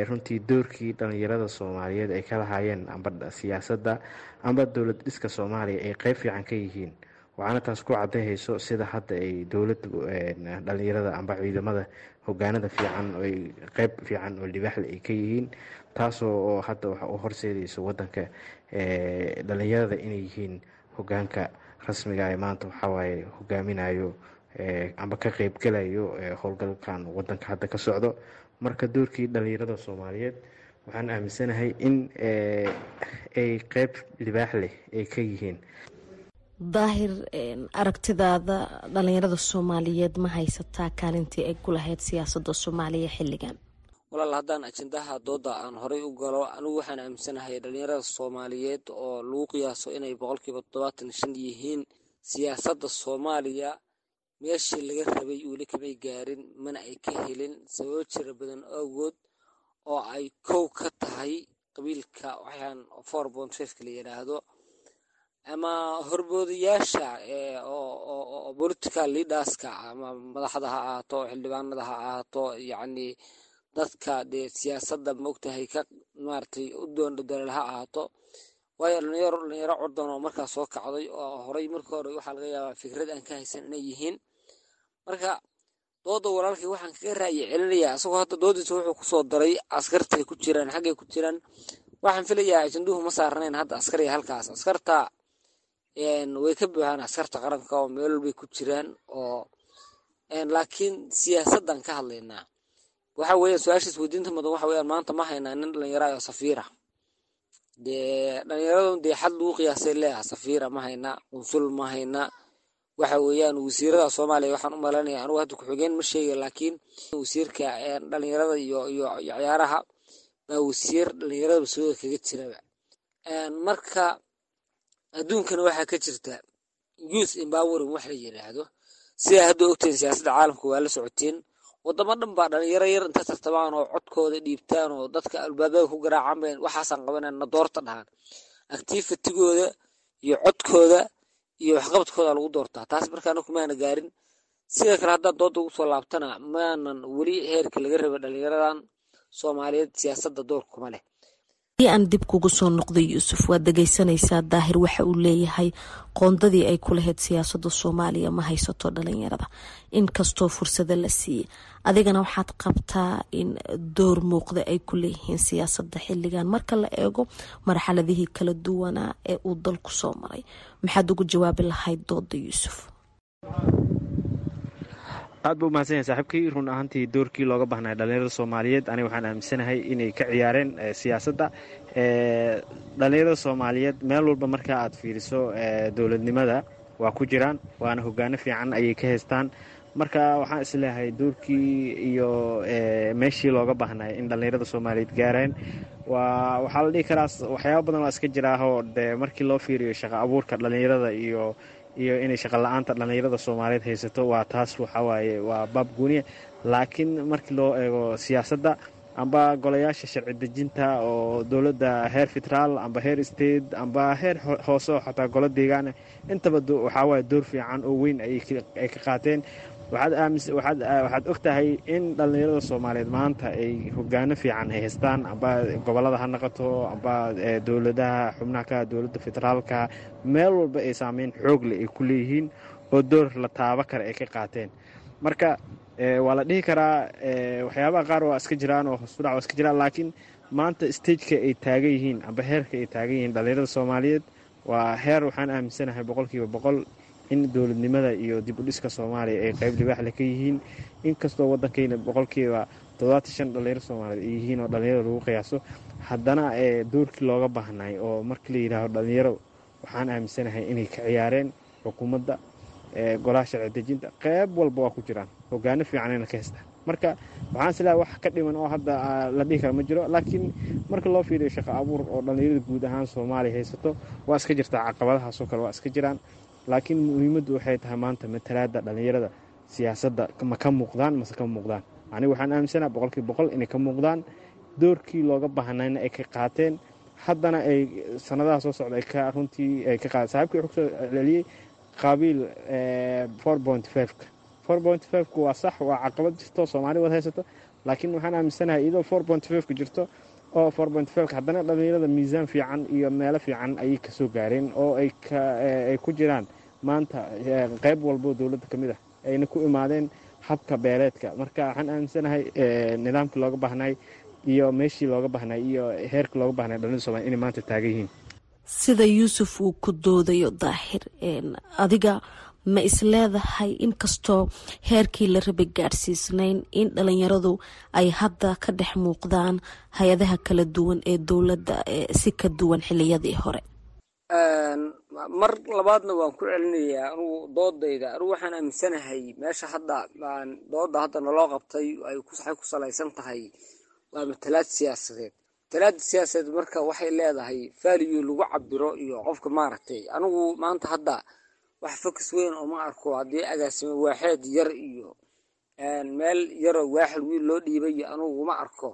runtii doorkii dhallinyarada soomaaliyeed ay ka lahaayeen amba siyaasadda amba dowlad dhiska soomaaliya ay qeyb fiican ka yihiin. Waxaana taas ku cadayhayso sida hadda ay dowladda dhallinyarada amba ciidamada hogaanada fiican qeyb fiican oo libaaxle ay ka yihiin taasoo oo hadda waxa u horseedayso wadanka dhallinyarada inay yihiin hogaanka rasmiga ee maanta waxawaaye hogaaminayo amba ka qeybgalayo howlgalkan wadanka hadda ka socdo. Marka doorkii dhallinyarada soomaaliyeed waxaan aaminsanahay in ay qeyb libaax leh ay ka yihiin daahir aragtidaada dhalinyarada soomaaliyeed ma haysataa kaalintii ay ku lahayd siyaasada soomaaliya xilligan? Walaal haddaan ajendaha dooda aan horay u galo anigu waxaan aaminsanahay dhalinyarada soomaaliyeed oo lagu qiyaaso inay boqolkiiba toddobaatan shan yihiin siyaasadda soomaaliya meeshii laga rabay weli kamay gaarin mana ay ka helin. Sababo jira badan awgood oo ay kow ka tahay qabiilka waxaan four bont fifka la yidhaahdo ama horboodayaasha oo political leaderska ama madaxda ha ahaato xildhibaanada ha ahaato yacni dadka dee siyaasadda maogtahay ka maaragtay u doondadalal ha ahaato waayo dhalinyaro dhalinyaro curdan oo markaas soo kacday oo horay marka hore waxaa laga yaabaa fikrad aan ka haysan inay yihiin. Marka dooda walaalkii waxaan kaga raayi celinayaa isagoo hadda doodiisa wuxuu ku soo daray askartay ku jiraan xaggay ku jiraan. Waxaan filayaa ajanduhu ma saarnayn hadda askariga halkaas. Askarta way ka buuxaan askarta qaranka oo meel walbay ku jiraan oo laakiin siyaasaddan ka hadlaynaa waxa weeyaan su'aashaas weydiinta mudan waxa weeyaan maanta ma haynaa nin dhalinyara oo safiira dee dhalinyaradu dee xad lagu qiyaasay leeyaha safiira ma hayna qunsul ma hayna. Waxa weeyaan wasiirada soomaaliya waxaan u malanaya anugu hadda ku-xigeen ma sheega laakiin wasiirka dhalinyarada iyo iyo ciyaaraha baa wasiir dhalinyarada basooda kaga jiraba. Marka adduunkana waxaa ka jirta youth empowering wax la yidhaahdo sidaa hadda ogteen siyaasadda caalamka waa la socoteen wadamo dhan baa dhalinyaro yar inta tartamaan oo codkooda dhiibtaan oo dadka albaabada ku garaacaan bay waxaasaan qabanay na doorta dhahaan activitigooda iyo codkooda iyo waxqabadkooda lagu doortaa. Taas markaana kumaana gaarin. Sidoo kale haddaan dooda ugu soo laabtana maanan weli heerka laga raba dhalinyaradan soomaaliyeed siyaasadda door kuma leh aan dib kugu soo noqday yuusuf waad dhegeysanaysaa daahir waxa uu leeyahay. Qoondadii ay ku lahayd siyaasada soomaaliya ma haysato dhalinyarada. Inkastoo fursado la siiyey. Adigana waxaad qabtaa in door muuqda ay ku leeyihiin siyaasada xiligan marka la eego marxaladihii kala duwanaa ee uu dalku soo maray maxaad ugu jawaabi lahayd dooda yuusuf aad ba umahadsan yahay saaxiibkii. Run ahaantii doorkii looga baahnay dhalinyarada soomaaliyeed. Aniga waxaan aaminsanahay inay ka ciyaareen siyaasadda. Dhalinyarada soomaaliyeed meel walba marka aad fiiriso dowladnimada waa ku jiraan waana hogaano fiican ayay ka haystaan. Marka waxaan is leeyahay doorkii iyo meeshii looga baahnay in dhalinyarada soomaaliyeed gaareen waa waxaa la dhihi karaa waxyaaba badan waa iska jiraahoo de markii loo fiiriyo shaqo abuurka dhalinyarada iyo iyo inay shaqa la'aanta dhallinyarada soomaaliyeed haysato waa taas waxawaaye waa baab guuniya laakiin markii loo eego siyaasadda amba golayaasha sharci dejinta oo dowladda heer federaal amba heer state amba heer hoose oo xataa golo deegaana intaba waxawaaye door fiican oo weyn ay ka qaateen waxaad og tahay in dhallinyarada soomaaliyeed maanta ay hogaano fiican ay haystaan amba gobollada ha noqoto amba dowladaha xubnaha dowladda federaalka meel walba ay saameyn xoogle ay ku leeyihiin oo door la taabo kale ay ka qaateen. Marka waa la dhihi karaa waxyaabaha qaar waa iska jiraan oo hoosudhac waa iska jiraan laakiin maanta stageka ay taagan yihiin amba heerka ay taagan yihiin dhallinyarada soomaaliyeed waa heer waxaan aaminsanahay boqolkiiba boqol in dowladnimada iyo dib u dhiska soomaaliya ay qayb libaaxle ka yihiin inkastoo waddankayna boqolkiiba toddobaatan shan dhalinyaro soomaaliyeed ay yihiin oo dhalinyaro lagu qiyaaso haddana doorkii looga baahnay oo markii la yidhaahdo dhalinyaro waxaan aaminsanahay inay ka ciyaareen xukuumadda golaha sharci dejinta. Qayb walba waa ku jiraan hogaano fiicanayna ka haystaan. Marka waxaan isleehay wax ka dhiman oo hadda la dhihi kara ma jiro laakiin marka loo fiiriyo shaqo abuur oo dhallinyarada guud ahaan soomaaliya haysato waa iska jirtaa caqabadahaasoo kale waa iska jiraan laakiin muhiimaddu waxay tahay maanta matalaada dhallinyarada siyaasadda ma ka muuqdaan mase ka muuqdaan? Aniga waxaan aaminsanaha boqolkiiba boqol inay ka muuqdaan. Doorkii looga baahnayna ay ka qaateen. Haddana ay sanadaha soo socda runtii ay ka qaateen. Saaxiibkii wuxuu ku soo celceliyey qaabiil four point fiveka four point fiveka waa sax waa caqabad jirto soomaali wad haysato. Laakiin waxaan aaminsanahay iyadoo four point fiveka jirto oo haddana dhallinyarada miisaan fiican iyo meelo fiican ayay ka soo gaareen oo ay ay ku jiraan. Maanta qayb walbo dowladda ka mid ah ayna ku imaadeen habka beeleedka marka waxaan aaminsanahay nidaamkii looga baahnay iyo meeshii looga baahnay iyo heerkii looga baahnay dhallinyarada somalia inay maanta taagan yihiin. Sida yuusuf uu ku doodayo daahir adiga ma isleedahay inkastoo heerkii la rabay gaadhsiisnayn in dhalinyaradu ay hadda ka dhex muuqdaan hay'adaha kala duwan ee dowladda si ka duwan xiliyadii hore. Mar labaadna waan ku celinayaa anugu doodayda anugu waxaan aaminsanahay meesha hadda dooda hadda naloo qabtay ay ku salaysan tahay waa matalaad siyaasadeed. Matalaada siyaasadeed marka waxay leedahay value lagu cabiro iyo qofka maaragtay. Anigu maanta hadda wax fokus weyn oo ma arko. Haddii agaasimo waaxeed yar iyo meel yaroo waaxid wiil loo dhiibay iyo anugu ma arko.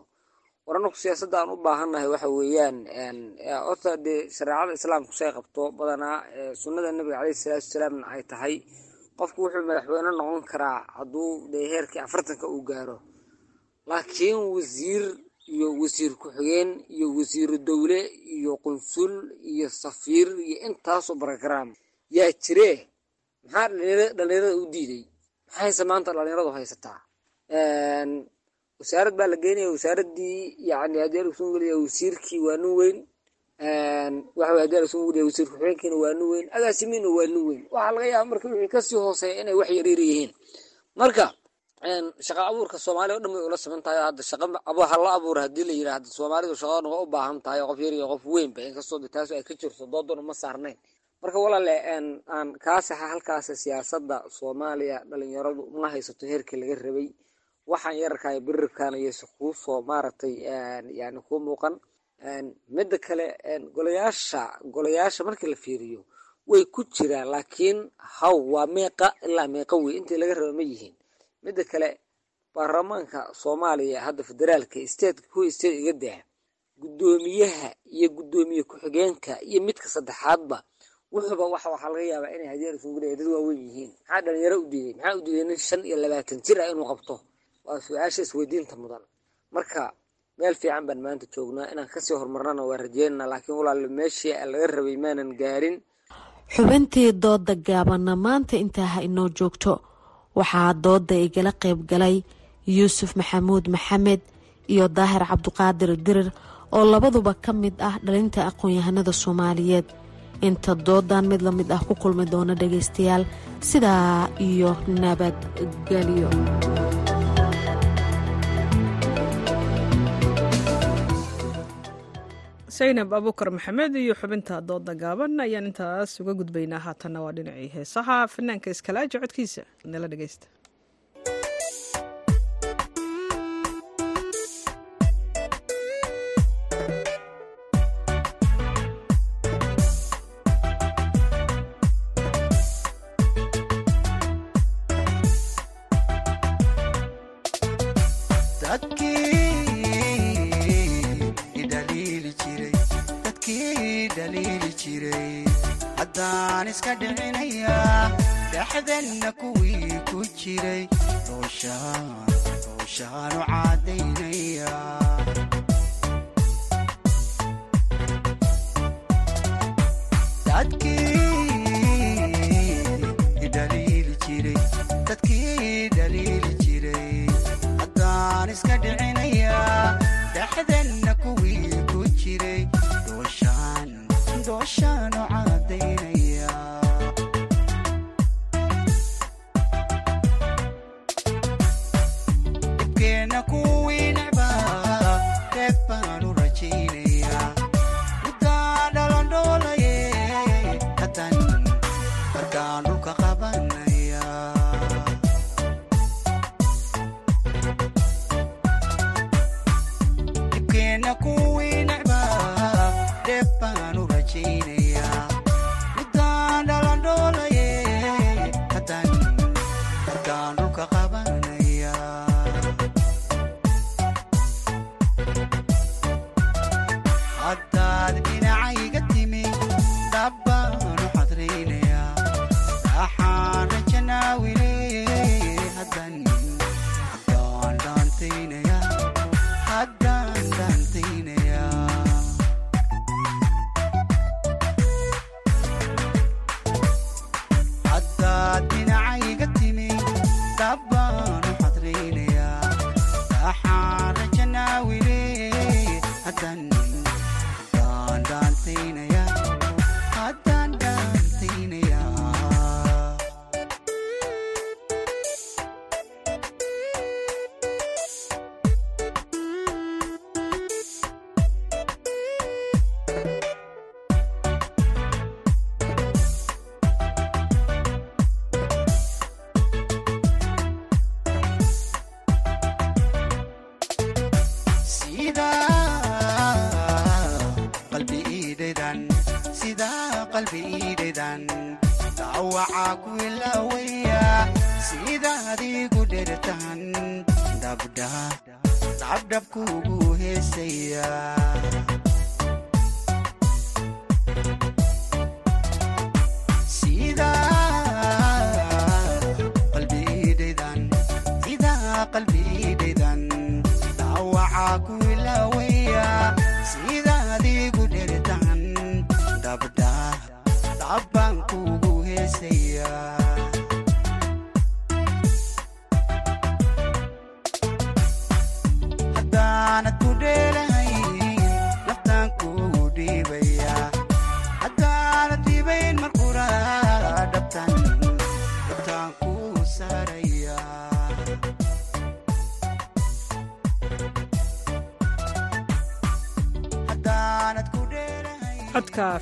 War anagu siyaasadda aan u baahannahay waxa weeyaan horta dee shareecada islaamku say qabto badanaa sunnada nabiga caleyhi salaatu wasalaamna ay tahay qofku wuxuu madaxweyne noqon karaa hadduu dee heerkii afartanka uu gaaro. Laakiin wasiir iyo wasiir ku-xigeen iyo wasiiru dowle iyo qunsul iyo safiir iyo intaasoo barogaraam yaa jiree? Maxaa dhalinyarada u diiday maxayse maanta dhalinyaradu haysataa wasaarad baa la geynaya wasaaradii yani haddii lasun geliya wasiirkii waa nin weyn. Waxa haddii lasun geliya wasiir ku-xigeenkiina waa nin weyn. Agaasimiina waa nin weyn. Waxaa laga yaaba marka wixii ka sii hooseeya inay wax yaryar yihiin. Marka shaqa abuurka soomaaliya o dhan way ula siman tahay hadda. Shaqa hala abuura haddii la yidhaha hadda soomaalidu shaqadan waa u baahan tahay qof yar qof weynba inkastoo taas ay ka jirto doodona ma saarnayn marka walaale aan kaasaxa halkaas siyaasadda soomaaliya dhalinyaradu ma haysato heerkii laga rabay. Waxaan yararkaay birirkan ayayse kuu soo maaragtay yani kuu muuqan. Midda kale golayaasha golayaasha markii la fiiriyo way ku jiraan laakiin haw waa meeqa ilaa meeqa wey intii laga raba ma yihiin. Midda kale baarlamaanka soomaaliya hadda federaalka state kuwa state iga daa guddoomiyaha iyo guddoomiye ku-xigeenka iyo midka saddexaadba wuxuuba waxa waxaa laga yaabaa inay hadyar isugu leeyahay dad waaweyn yihiin. Maxaa dhalinyaro u diiday maxaa u diiday nin shan iyo labaatan jir ah inuu qabto? Waa su'aasha isweydiinta mudan. Marka meel fiican baan maanta joognaa inaan ka sii horumarnana waa rajeynana laakiin walaalo meeshii laga rabay maanan gaarin. Xubintii dooda gaabanna maanta intaa ha inoo joogto. Waxaa dooda igala qayb galay yuusuf maxamuud maxamed iyo daahir cabduqaadir dirir oo labaduba ka mid ah dhalinta aqoon-yahanada soomaaliyeed inta doodan mid la mid ah ku kulmi doona dhagaystayaal sidaa iyo nabadgelyo saynab abuukar maxamed iyo xubinta dooda gaaban ayaan intaas uga gudbaynaa. Haatanna waa dhinacii heesaha. Fanaanka iskalaaji codkiisa nala dhegaysta haddaan iska dhicinayaa dhexdanna kuwii ku jiray. Rooshaanu caadaynaya dadkii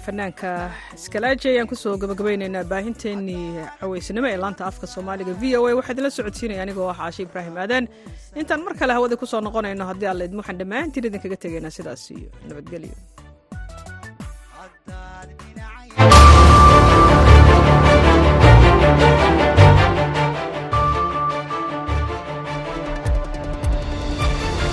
fanaanka iskalaaji ayaan ku soo gabagabaynaynaa baahinteennii caweysnimo ee laanta afka soomaaliga v o a. Waxaa idinla socodsiinaya anigoo ah caashi ibraahim aadan intaan mar kale hawada ku soo noqonayno haddii alla idmuxan dhammaantiin idinkaga tegaynaa sidaas iyo nabadgelyo